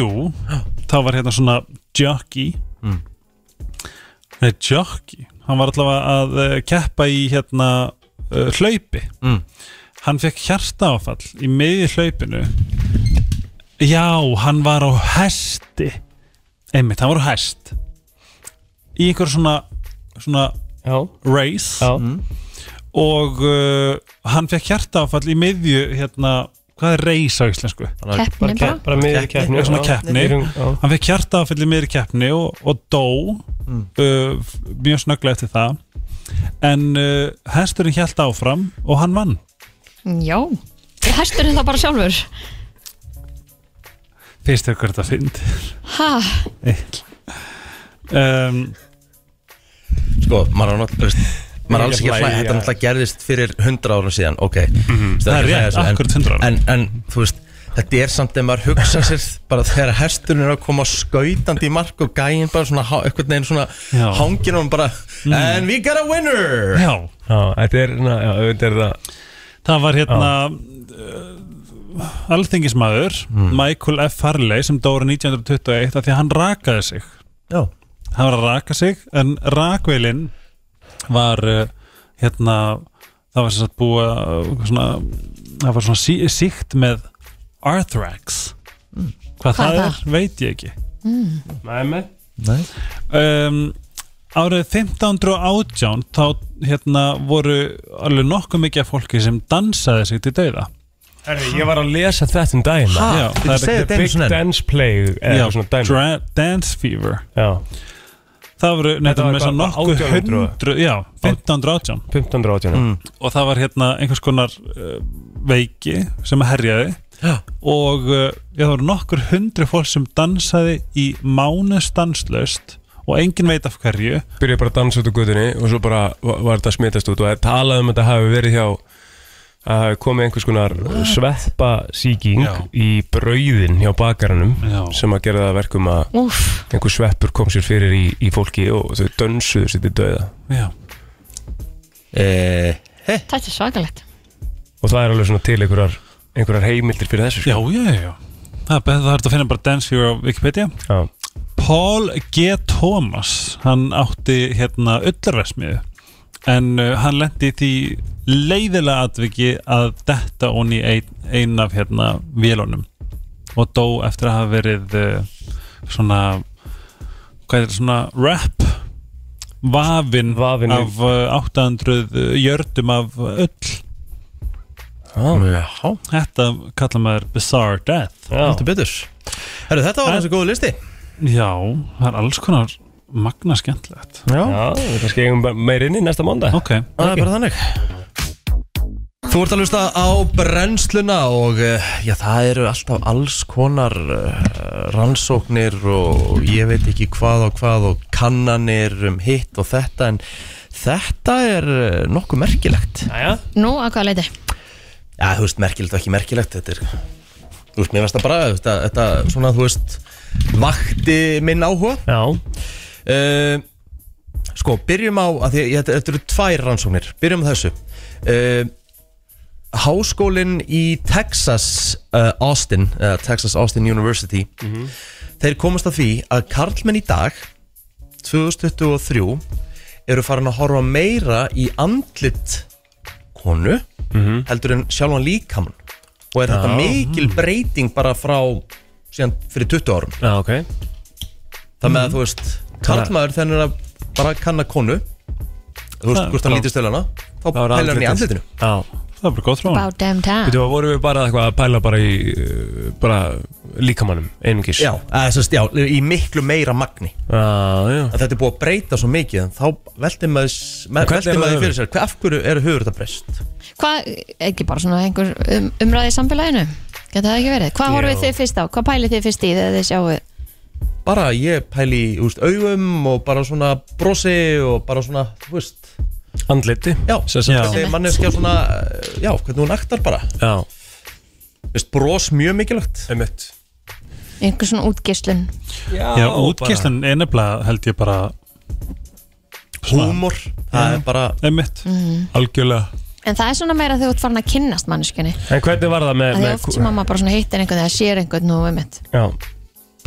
þá var hérna svona jockey. Mm. nei jockey. Hann var allavega að uh, keppa í hérna uh, hlaupi. Mm. hann fekk hjartaáfall í miði hlaupinu. Já, hann var á hesti. Einmitt, hann var á hest. Í einhver svona svona Já. race. Já og uh, hann fekk hjartaáfall í miðju hérna, hvað er race á íslensku? keppni Bara, bara. miður Keppni, svona keppni. Hann fekk hjartaáfall í miðri keppni og, og dó. Mm. uh, mjög snögglega eftir það. En uh, hesturinn hjælt áfram og hann vann. Já, hesturinn það bara sjálfur? Finnst þér hvert að fyndi Ha, um, Sko, maður er náttúrulega maður er alls ekki að hlæja. Þetta náttúrulega gerðist fyrir 100 árum síðan Ok, Það er rétt, akkurat 100 árum. en, en þú veist Þetta er samt ef maður hugsa sér <laughs> bara þegar hesturinn er að koma skautandi í mark og gæinn bara svona einhvern veginn svona hangin og hann bara And we got a winner! Já, Já, þetta er, na, já, þetta er það það var hérna uh, alþingismæður Michael F. Farley sem dóra 1921 af því að hann rakaði sig. Já, hann var að raka sig en rakveilin var uh, hérna það var sem sagt búið að svona, það var svona sí, síkt með Arthrax. Hvað, það er veit ég ekki. Nei, með nei. Um, árið 1518 þá hérna voru alveg nokkuð mikið af fólki sem dansaði sig til dauða. Herri, ég var að lesa þetta um daginn. Já, það er einu Big svona. Dance Play eða Já, svona Dance Fever. Já, það voru var með svo hvað, nokkuð 1800? hundru já, 1518 1518 Mm. og það var hérna einhvers konar uh, veiki sem herjaði Já. og uh, það voru nokkur hundru fólk sem dansaði í mánu stanslaust og engin veit af hverju Byrjaði bara að dansa út á guðinni og svo bara var þetta að smitast út og það talaði um að þetta hafi verið hjá að komið einhvers konar sveppa síking Já. í brauðin hjá bakaranum Já. sem að gera það að verkum að úf einhver sveppur kom sér fyrir í, í fólki og þau dönsuðu sér til döða já, eh, Þetta er svakalegt og það er alveg svona til einhverjar einhverjar heimildir fyrir þessu Já, sko. já, já, já Það er, það er hægt að finna bara Dance Hero á Wikipedia Já. Paul G. Thomas hann átti hérna ullarversmiðu en uh, hann lendi í því leiðilega atviki að detta honni ein, ein af hérna vélunum og dó eftir að hafa verið uh, svona hvað er svona rap vafin, af uh, 800 jördum af ull. Já, þetta kallar maður bizarre death. Herru, þetta var En- þessi góðu listi. Já, það er alls konar magna skemmtilegt. Já, Já, við kannski eigum bara meir inn í næsta mánda Ok, það er bara þannig. Þú ert að hlusta á brennsluna og eh, já, það eru alltaf alls konar uh, rannsóknir og ég veit ekki hvað og hvað og kannanir um hitt og þetta en þetta er uh, nokkuð merkilegt. Jæja, Nú, að hvað leiti? Já, þú veist, merkilegt og ekki merkilegt Þetta er, þú veist, mér veist það bara þetta, þetta svona, þú veist vakti minn áhuga. Já, uh, Sko, byrjum á að því, þetta eru tvær rannsóknir. Byrjum á þessu. Uh, Háskólinn í Texas uh, Austin, Texas Austin University Þeir komast að því að karlmenn í dag 2023 eru farin að horfa meira í andlit konu heldur en sjálfan líkamann. Og er þetta mikil breyting bara frá síðan fyrir 20 árum? Já, ok. Það með að þú veist karlmaður er að bara kanna konu þú veist, hvort hann lítist til hana þá pælar hann í andlitinu Já, það er bara góð þróun About damn time Veitu, vorum við bara eitthvað að pæla bara í uh, bara líkamannum, einungis já, eða, sest, já, í miklu meira magni já, já. að þetta er búið að breyta svo mikið en þá veltir maður, með, Hvernig er veltir það maður hefur? fyrir sér hvað, af hverju eru hugur þetta breyst Hvað, ekki bara svona einhver um, umræði í samfélaginu? Geta það ekki verið? Hvað horfið þið fyrst á? Hvað pælið þið fyrst í þegar þið sjáu bara ég pæli í úst, augum og bara svona brosi og bara svona, þú veist. Andliti já, Já. þessi manneskja svona eh, já, hvernig hún aktar bara. Já, Vist, bros mjög mikilvægt. Einmitt. Einhver svona útgislun? Já, útgæslan er nefnilega held ég bara húmor, það er bara Einmitt. Algjörlega. En það er svona meira þegar þú ert farin að kynnast manneskunni En hvernig var það með, að því með oft sem mamma bara svona hittir einhvern þegar sér einhvern og einmitt Já,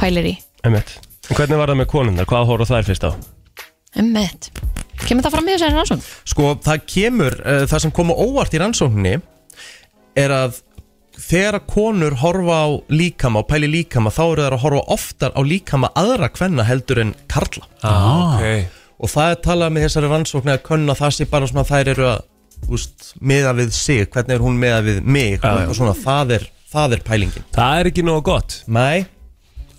pælir í einmitt. En hvernig var það með konundar? Hvað horfðu þær fyrst á? einmitt. Kemur það fram í þessari rannsókn? Sko, það kemur, uh, það sem kom á óvart í rannsókninni er að þegar að konur horfa á líkama og pæli líkama þá eru þær að horfa oftar á líkama aðra kvenna heldur en karla. Ah, ok. og það er talað með þessari rannsókni að könna það sé bara svona þær eru að úst, miða við sig, hvernig er hún miða við mig og svona, það er, það er pælingin. Það er ekki nógu gott. Nei,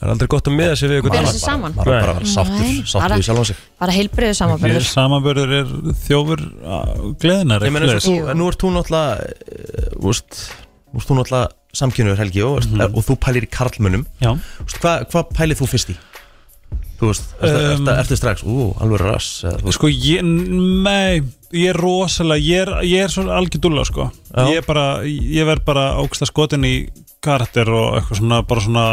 Það er aldrei gott að miða sig við ykkur Bera sig saman. Maður er bara að Nei. vera sáttur, sáttur bara- við sjálfan sig Bara heilbriðu samanbörður Samanbörður er þjófur gleðinar Ég meina nú ert þú náttúrulega nú ert þú náttúrulega samkynur Helgi og, mm og þú pælir í karlmönnum. Já, Hvað hva pælið þú fyrst í? Þú veist, ertu, Um, ertu, ertu strax, ú, alveg rass sko ég, nei, ég er rosalega, ég er, ég er svona algjör dúlla sko. Já. Ég er bara, ég verð bara ógsta skotin í karakter og eitthvað svona, bara svona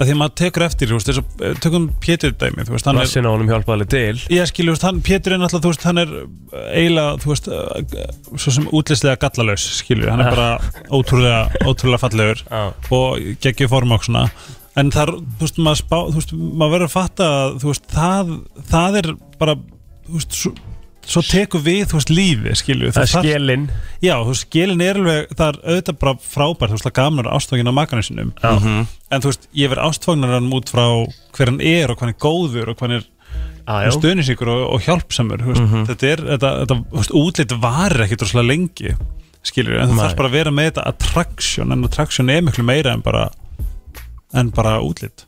að því að maður tekur eftir, þú veist, þess að tökum Pétur dæmi, þú veist, hann er Rassin á honum hjálpaði til. Ég skilju, veist, hann, Pétur er náttúrulega, þú veist, hann er eiginlega, þú veist, uh, svo sem útlistlega gallalaus, skilju, hann er bara ótrúlega, ótrúlega fallegur Já. og geggju form og svona. En það, er, þú veist, maður spá, þú veist, maður verður að fatta að, þú veist, það, það er bara, þú veist, svo, svo tekur við, þú veist, lífi, skilju Það er skjelinn Já, þú veist, skilin er alveg, það er auðvitað bara frábært, þú veist, það gaman að ástfangin á makanum sinum Já. en þú veist, ég verð ástfagnar hann út frá hver hann er og hvað hann er góður og hvað hann er já. stöðnisíkur og, og hjálpsamur þú veist, þetta er, þetta, þetta þú veist, útlit varir ekkit rosalega lengi skilur, en Nei. þarf bara að vera með þetta attraction, en attraction er miklu meira en bara en bara útlit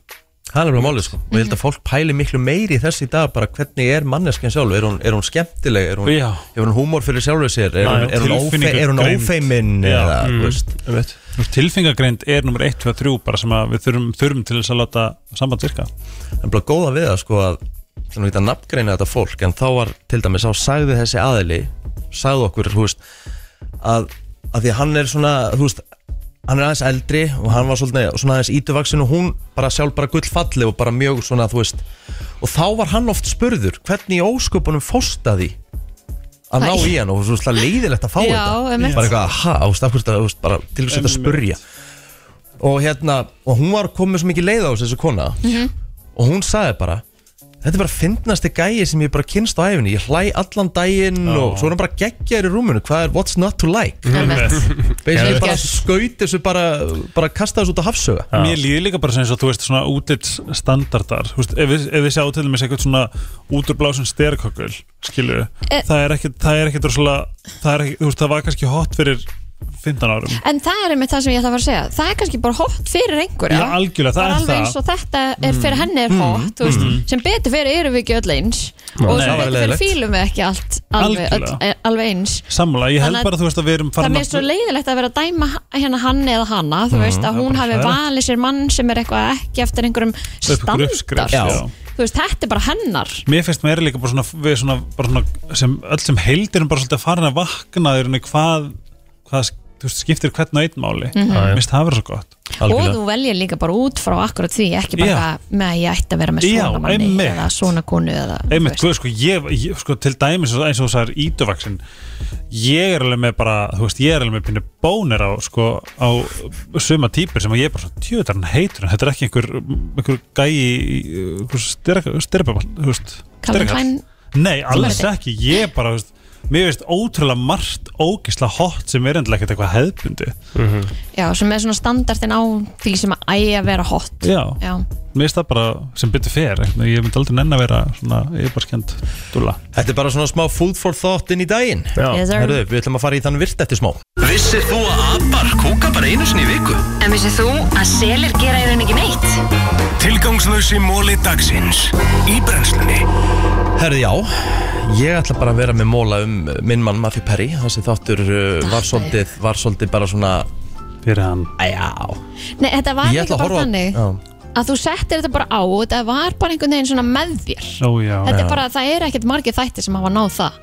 það er alveg málið sko. Og ég held að fólk pæli miklu meiri í þessi dag bara hvernig er manneskjan sjálf, er hún, er hún skemmtileg? Er hún, hefur hún húmor fyrir sjálfur sér? Er já. er hún, ófe, er hún ófeimin eða, Mm. þú. Þú veist, tilfingagreind er nummer 1, 2, 3 bara sem að við þurfum, þurfum til þess að láta samband virka. En bara góða við það sko að það er nú ekki að nafngreina þetta fólk en þá var til dæmis, þá sagði þessi aðili sagði okkur, þú veist að, að því að hann er svona þú veist, hann er aðeins eldri og hann var svolítið, svona aðeins ítuvaksin og hún bara sjálf bara gullfalli og bara mjög svona, þú veist. Og þá var hann oft spurður hvernig í ósköpunum fóstaði að ná í hann og svo slag leiðilegt að fá Já, þetta. einmitt. bara eitthvað, ha, ást, af hverju þetta, þú veist, bara til þess að þetta spurja. Og hérna, og hún var komið svo mikið leið á þessu þessu kona. Mhm. og hún sagði bara þetta er bara fyndnasti gæi sem ég bara kynst á æfinni ég hlæ allan daginn og svo er hann bara geggjaður í rúminu, hvað er what's not to like? <laughs> Basically bara skaut þessu bara, bara kasta þessu út á hafsöga Mér líður líka bara sem eins og þú veist svona útlits standardar þú veist, ef, við, ef við sjáum til dæmis eitthvað svona úturblásun sterkökul skilju, Eh. það er er ekkit rosalega, það er það var kannski hot fyrir 15 árum. En það er einmitt það sem ég ætla að fara að segja. Það er kannski bara hot fyrir einhverja. Já, algjörlega, það Bara er alveg það. eins og þetta er fyrir henni er hot þú veist, Sem betur fyrir erum við ekki öll eins. Og Nei. sem Það betur fyrir fílum við ekki allt alveg, öll, alveg eins. Sammála, ég held Þannig að bara þú veist að við erum Það farin er svo leiðilegt að vera að dæma hérna hann eða hana Þú veist að hún bara hafi valið sér mann sem er eitthvað ekki eftir einhverjum standard. Þú veist, þetta er bara hennar. Mér finnst meira líka bara svona, við svona, bara svona sem, öll sem heildir bara svolítið farin að vakna í rauninni hvað, hvað þú veist, skiptir hvern og einn máli Mhm. Mér finnst það vera svo gott Og algjörlega þú veljer líka bara út frá akkurat því Ekki bara Já. með að ég ætti að vera með Já, svona manni einmitt. Eða svona konu eða, þú Einmitt, veist. sko, ég, ég, sko, til dæmis eins og það er ítuvaksin ég er alveg með bara, þú veist, ég er alveg með pinnu bónir á, sko, á suma típur sem að ég er bara svo tjöðar hann heitur þetta er ekki einhver, einhver gæi styrpaball, þú veist Calvin styrkall. Klein Nei, alls ekki, ég bara, þú veist mér veist ótrúlega margt ógisla hot sem er endilega ekkert eitthvað hefðbundi Já, sem er svona standardin á því sem að ægi að vera hot Já, Já, mér veist það bara sem byttu fer, ég myndi aldrei nenn að vera svona, skemmt dúlla Þetta er bara svona smá food for thought inn í daginn Já. yes. Herðu, við ætlum að fara í þann virt eftir smá Vissir þú að abar kúka bara einu sinni í viku? En vissið þú að selir gera í raun ekki neitt? Tilgangslösi móli dagsins Í brennslunni. Herðu, já, ég ætla bara að vera með móla um uh, minn mann Matthew Perry. Þessi þáttur uh, var svolítið, var svolítið bara svona fyrir hann. Æjá Nei, þetta var Ég líka ætla að bara horfa þannig. Já. Að þú settir þetta bara á og þetta var bara einhvern veginn svona með þér. Ó, já, Þetta er bara, það er ekkert margir þættir sem hafa náð það.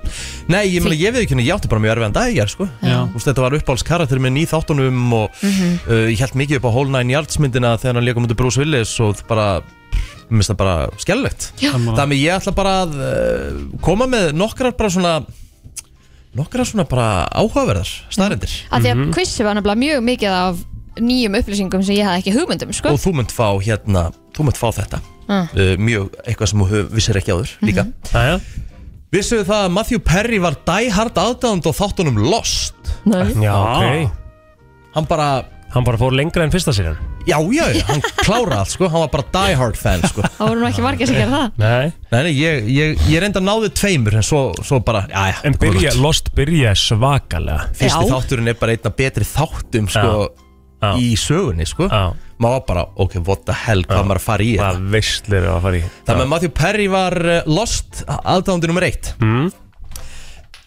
Nei, ég meina, ég veit ekki henni, ég átti bara mjög erfiðan dag í gerð, sko. Já. Þú veist, Þetta var uppáhalds karakter minn í þáttunum og Mhm. uh, ég held mikið upp á Whole Nine Yards myndina þegar hann leikum undir Bruce Willis og bara, mér finnst það bara skellilegt Já. Þannig ég ætla bara að uh, koma með nokkrar bara svona nokkrar svona bara áhugaverðar staðrendir Af því að quizzi var nefnilega mjög mikið af nýjum upplýsingum sem ég hafði ekki hugmyndum sko. og þú munt fá hérna, þú munt fá þetta. Mm. uh, mjög eitthvað sem þú vissir ekki áður líka. Jæja. Vissuðu það að Matthew Perry var die hard aðdáðand og þáttunum Lost? Nei. Já, ok. Hann bara, Hann bara fór lengra en fyrsta sérjan já, já, já, hann klára allt sko. Hann var bara die hard fan sko. Það voru nú ekki margir sem gera það. Nei. Nei, nei, ég, ég, ég reynda að náði tveimur En svo, svo bara, já, já En byrja, Lost byrja svakalega. Fyrsti Já. þátturinn er bara einna betri þáttum sko Já. Í sögunni sko. Já. Maður var bara, ok, what the hell, hvað maður að fara í þetta Hvað veistlir að fara í. Það með Matthew Perry var uh, Lost aðdáðandi nummer eitt. Mm.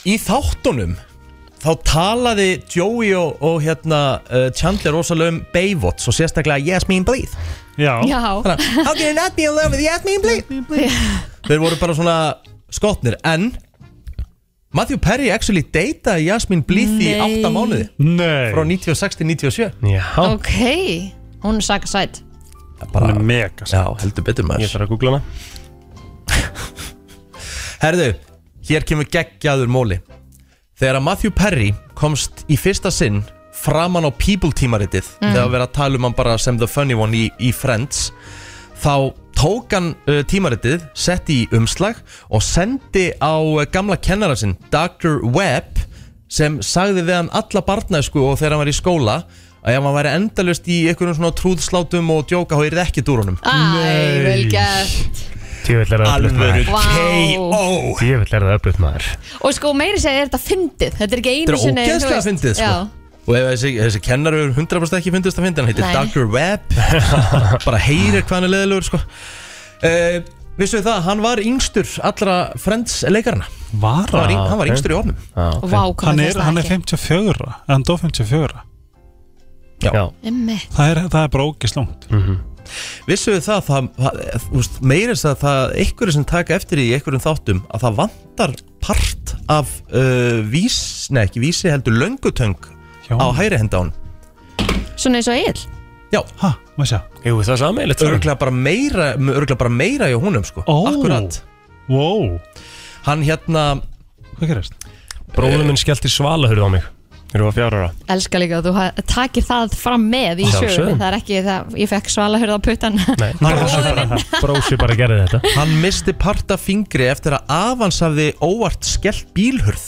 Í þáttunum þá talaði Joey og, og hérna uh, Chandler rosalega um Baywatch og sérstaklega Yasmin Bleeth. Já, Já, Þannig að, How can you not be in love with Yasmin Bleeth? Þeir voru bara svona skotnir en Matthew Perry actually dataði Yasmin Bleeth í Nei. 8 mánuði. Nei. Frá 96 til 97 Já, ok. Hún er saka sætt bara, Hann er mega Já, heldur betur ég maður þarf að googla hana. <laughs> Herðu, hér kemur geggjaður móli. Þegar að Matthew Perry komst í fyrsta sinn framan á People tímaritið þegar að vera að tala um hann bara sem the funny one í, í Friends þá tók hann uh, tímaritið setti í umslag og sendi á uh, gamla kennara sinn Dr. Webb sem sagði við hann alla barnæsku og þegar hann var í skóla að ef hann væri endalust í einhverjum svona trúðslátum og djóka er það ekki dúrunum Æ, vel gert Tjöfull er það öflugt maður Vá. K.O. Tjöfull er það öflugt maður Og sko meiri segja er þetta fyndið Þetta er ekki einu Þetta er sinni ógeðslega fyndið sko. Já. Og ef þessi, þessi kennar hefur 100% ekki fyndist að fyndi Hann heitir Nei. Dr. Webb <laughs> Bara heyrir hvað hann er leðilegur sko. uh, Vissu það, hann var yngstur allra Friends leikarana Var Hann var, yng, hann var yngstur í ofnum Já, ok. Vá, hvað Hann er, það hann er ekki. 54 Hann dó 54 Já, Einmitt. Það er, það er bara ógislungt Vissu það, það, það þú veist, meirins að það einhverju sem taka eftir í einhverjum þáttum að það vantar part af uh, vís, nei ekki vísi heldur löngutöng Já. á hægri hendan Svona eins og Egil? Já, Hæ, maður sjá? Jú, það er sammeilegt örgulega bara meira örgulega bara meira hjá húnum sko. Ó. Akkurat. Wow, Hann hérna hvað gerist? Bróðum minn skellt í svalahurð á mig Þegar ég var fjárara Elskar líka að þú ha- takir það fram með í Sjálfsögðu. sögur Það er ekki það, ég fekk svalahurð á puttan Nei, <laughs> brósi bara, brósi bara gerði þetta. Hann misti parta fingri eftir að afans hafði óvart skellt bílhurð.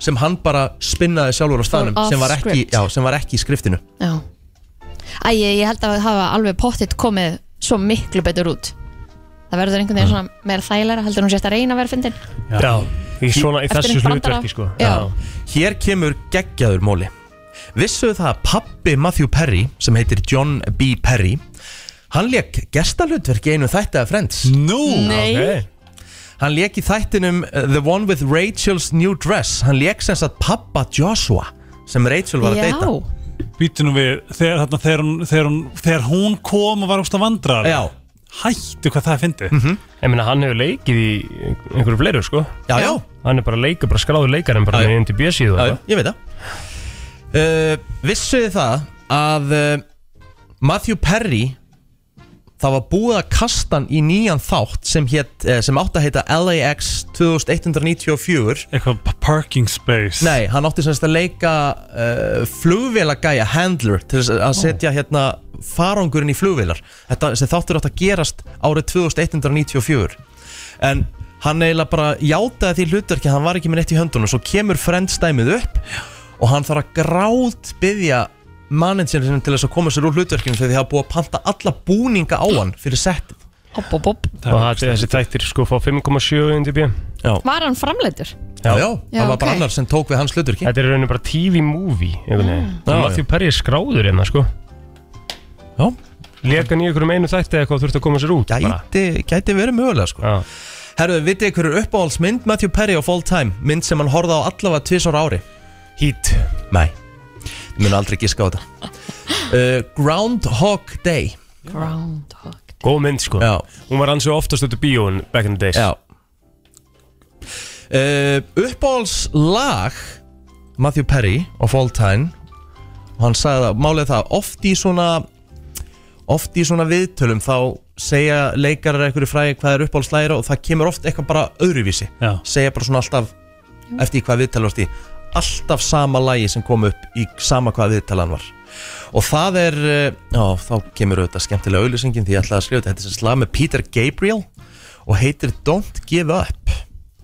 sem hann bara spinnaði sjálfur á staðnum off sem var, ekki, script. já, sem var ekki í skriftinu. Já. Æ, ég, ég held að það hafa alveg pottitt komið svo miklu betur út. Það verður einhvern veginn svona meira þægilega heldur hún sérst að reyna að vera fyndin. Já, í, svona, í Eftir þessu einhvern brandara. hlutverki sko. Já. Hér kemur geggjaður móli. Vissuðu það að pappi Matthew Perry sem heitir John B. Perry Hann leik gestalutverk í einu þætti af Friends? Nú Nei, Ok. Hann leik í þættinum uh, The One with Rachel's New Dress. Hann leik sem sagt pappa Joshua sem Rachel var að já. deyta. Býtu nú við, þegar, þarna, þegar, hún, þegar, hún, þegar hún kom og var úrst að vandra Já, Hættu hvað það er fyndið. Ég meina, hann hefur leikið í einhverju fleiru sko. Já, já, Hann er bara leikur, bara skráður leikarinn bara Já, já. með MDB síðu já, já. ég veit það. Uh, Vissuðu það að uh, Matthew Perry það var búið að kasta hann í nýjan þátt sem, hét, uh, sem átti að heita LAX 2194 Eitthvað parking space. Nei, hann átti semst að leika uh, flugvélagæja handler til að setja hérna farangurinn í flugvélar. Þetta sem þáttur átt að gerast árið 2194 En hann eiginlega bara játaði því hlutverki að hann var ekki með neitt í höndunum. Svo kemur frendstæmið upp og hann þarf að grátt byggja managerinn til þess að koma sér úr hlutverkinu þegar þið hafa búið að panta alla búninga á hann fyrir settið. Hopp, hopp, hopp. Og það er þessi þættir sko fá 5,7 MDB Já, Var hann framleitur? já, já, Já, það var bara ok. annar sem tók við hans hlutverki. Þetta er í rauninu bara TV-movie einhvern veginn. Mm. Já, Matthew Perry er skráður hérna sko. Já, Leka hann í einhverjum einu þætti eða eitthvað þurfti að koma sér út bara. gæti, gæti verið mögulega sko. Já. Herru, vitið þið hverju uppáhaldsmynd Matthew Perry of all time? Mynd sem hann horfði á allavega tvisar ári. Heat. Nei, munu aldrei giska á þetta. Uh, Groundhog Day. Groundhog Góð mynd sko. Já, Hún var ansið oftast út í bíón back in the days. Já. Uh, Uppáhaldslag Matthew Perry of all time Og hann sagði það, málið er það Oft í svona Oft í svona viðtölum þá segja leikarar eitthvað fræði hvað er uppáhaldslægir og það kemur oft eitthvað bara öðruvísi. Já. segja bara svona alltaf eftir hvað viðtalast í alltaf sama lægi sem kom upp í sama hvað viðtalan var. Og það er eh, já, þá kemur auðvitað skemmtilega auðlýsingin því ég ætlaði að skrifa þetta. Þetta er sem slag með Peter Gabriel og heitir Don't Give Up.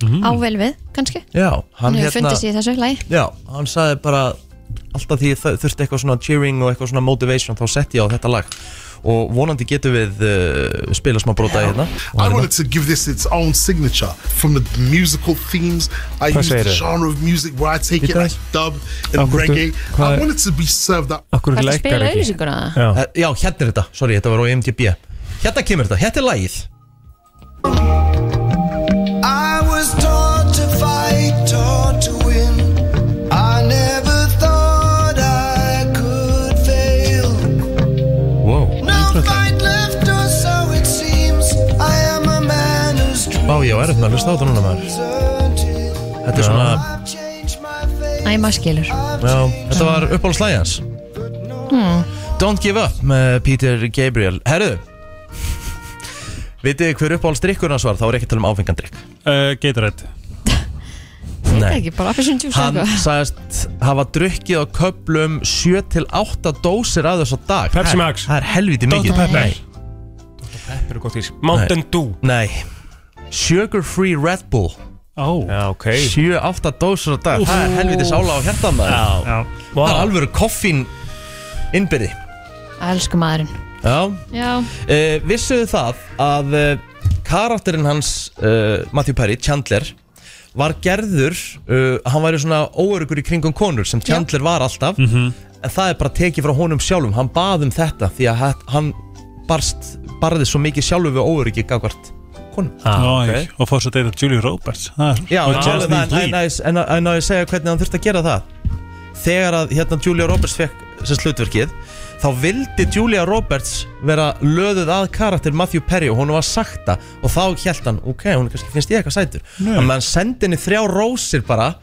Á vel við, kannski. Já, Hann hefur fundið sér í þessu lagi. Já, hann sagði bara alltaf því þurfti eitthvað svona cheering og eitthvað svona motivation þá setti ég á þetta lag og vonandi getum við uh, spila smá brota í hérna I hérna. wanted to give this its own signature from the musical themes. I Hvað use the segirðu? genre of music where I take it Bíddu like dub and Akkur- reggae. hvað- I wanted to be served up. Akkur Hvað er að leikar spila ekki auðlýsinguna? Já. Eh, Já, hérna er þetta, sorry, þetta var á MTB Hérna kemur þetta, hérna er lagið Vá, ég var erfitt með að hlusta á þetta núna maður. Þetta er svona. Æ, maður skilur. Já, þetta var uppáhaldslægi hans. Don't Give Up með Peter Gabriel. Herru Vitið hver uppáhaldsdrykkur hans var, þá er ekki að tala um áfengandrykk uh, Gatorade. <laughs> Er bara appisinn tjús Hann sagðist hafa drukkið á köplum 7-8 dósir að þess á dag. Pepsi Það er- Max. Það er helviti mikið. Dr. Pepper. Nei, Pepper er gott ís Mountain Dew. Nei Sugar Free Red Bull. Ó. Já, ok. 7-8 dósir á dag. Það er helviti sála á hjartan maður. Já. Það er alvöru koffín innbyrði. Elsku maðurinn. Já. Já, uh, Vissuðu það að uh, karakterinn hans uh, Matthew Perry, Chandler var gerður, uh, hann væri svona óörugur í kringum konur sem Chandler var alltaf. En það er bara tekið frá honum sjálfum. Hann bað um þetta því að hætt- hann barst, barði svo mikið sjálfur við óörugi gagvart konum. Ah, okay. Og fór svo að deyta Julie Roberts Það er- Já, en, en, en, en, en, en að ég segja hvernig hann þurfti að gera það. Þegar að hérna Julia Roberts fekk sem slutverkið þá vildi Julia Roberts vera löðuð að karakter Matthew Perry og hún var sakta og þá held hann, ok, hún er kannski finnst ég eitthvað sætur. Þannig að hann sendi henni þrjá rósir bara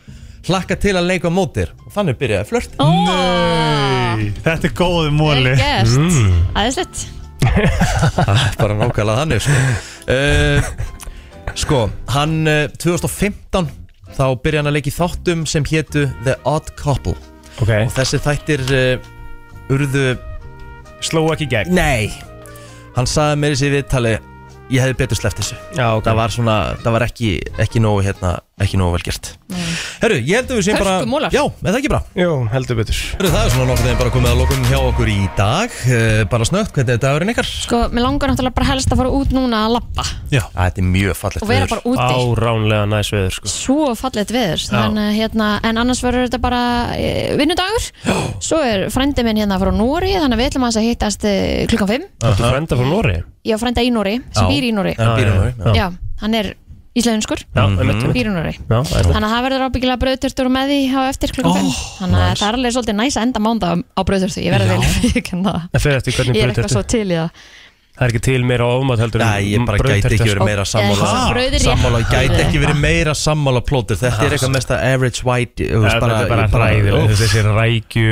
hlakka til að leika mótir og þannig byrjaði flört Ó, Nei, þetta er góði vel móli gert. Mm. Æðislegt <laughs> bara nákvæmlega þannig sko. Uh, sko, hann uh, 2015 þá byrjaði hann að leika í þáttum sem hétu The Odd Couple. Ok, og þessi þættir uh, urðu sló ekki í gegn? Nei. Hann sagði mér í sig viðtali Ég hefði betur sleppt þessu. Já, ok. Það var svona, það var ekki, ekki nógu hérna, ekki nógu vel gert. Herru, ég held að við séum bara Hörkumólar. Já, er það ekki bara? Jú, heldur betur. Herru, það er svona nokkuð þegar bara komið að lokum hjá okkur í dag. Uh, Bara snögt, hvernig er dagurinn ykkar? Sko, mér langar náttúrulega bara helst að fara út núna að labba. Já, þetta er mjög fallegt og vera veður. bara úti. Áránlega næs veður sko. Svo fallegt veður. Þannig, að, hérna, En annars verður þetta bara e, vinnudagur. Svo er frændi minn hérna frá Nóri Þannig að við ætlum aðeins að hittast e, klukkan 5 Þú frenda frá Nóri Ég á frænda í Nóri sem Já. býr í Nóri Hann býr í Noregi, já. Já, hann er íslenskur. Býr í það það Þannig að það verður ábyggilega brauðturtur með því á eftir klukkan 5 Þannig að það er alveg svolítið næs að enda mánda á brauðturtu Ég verður vel fyrir það. En hvernig Ég er eitthvað svo til í það Það er ekki til meira ofmat heldur en Nei, ég bara gæti ekki verið meira sammála. Ha? Brauð er Sammála, rétt. gæti ekki verið meira sammála plótur Þetta er eitthvað mesta average white þú veist, Þetta er bara ég hræðilegt. Þessi rækju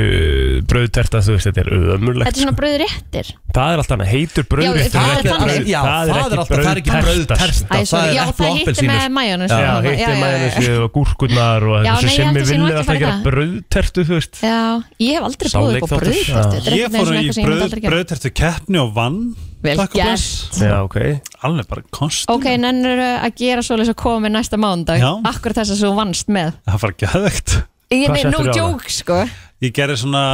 brauðterta Þú veist, þetta er ömurlegt Þetta er svona brauð réttir Það er alltaf annað, heitur Já, brauðréttur það er ekki þannig. brauð- Já, það er ekki alltaf, það er ekki brauð tersta Æ, sorry, Já, það epli og hittir með appelsínur. majónus Já, heitir majónesi og gúrkurnar og Já, þessu nei, ég sem held við að sé nú vilja ekki alltaf fara í gera það. brauðtertu, þú veist. Já, ég hef aldrei búið upp á Sáleikþáttur. brauð er Ég fór í ég gera. brauðtertu keppni og vann Vel Takk og gert. bless. Já, ok. Alveg bara konstant. Ok, nennur að gera svoleiðis að koma með næsta mánudag? Já. Akkur þess að þú vannst með? Það var geðvegt. Ég Hvað er no settirðu á það? joke, sko. Ég gerði svona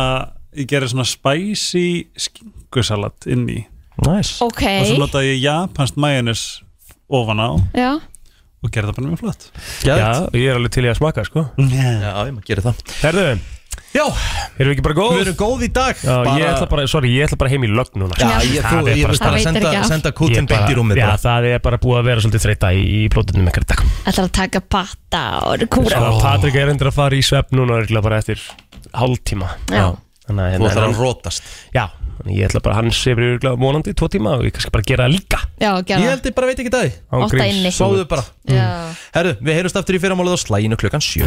Ég gerði svona spicy skingusalat inn í. Næs Ok, Og svo notaði ég japansk majónis ofan á já. Og gerði það bara mjög flott. Já, ég er alveg til í að smaka, sko. Já, ég maður gerir það. Herðu, Já, erum við ekki bara góð? við erum góð í dag Já, ég ætla bara, sorry, ég ætla bara heim í lögn núna. Já, ég, þú, er ég bara vil bara senda, senda Ég kútin bara- beint í rúmið Já, bara. það er bara búið að vera svolítið þreita í, í plótunum ekkert dag. Ætlar að taka patta og kúra? Sko, Patrik er endur að fara í svepp núna örugglega bara eftir hálftíma. Já, Þannig að Þú hérna, ætlar hann, að rótast já, þannig ég ætla bara, hann sefur yfirlega vonandi í tvo tíma og ég kannski bara gera það líka. Já, Ég gera held ég bara veit ekki það gríns. inni. Sóðu bara. Já. Herru, við heyrumst aftur í fyrramálið á slæginu klukkan sjö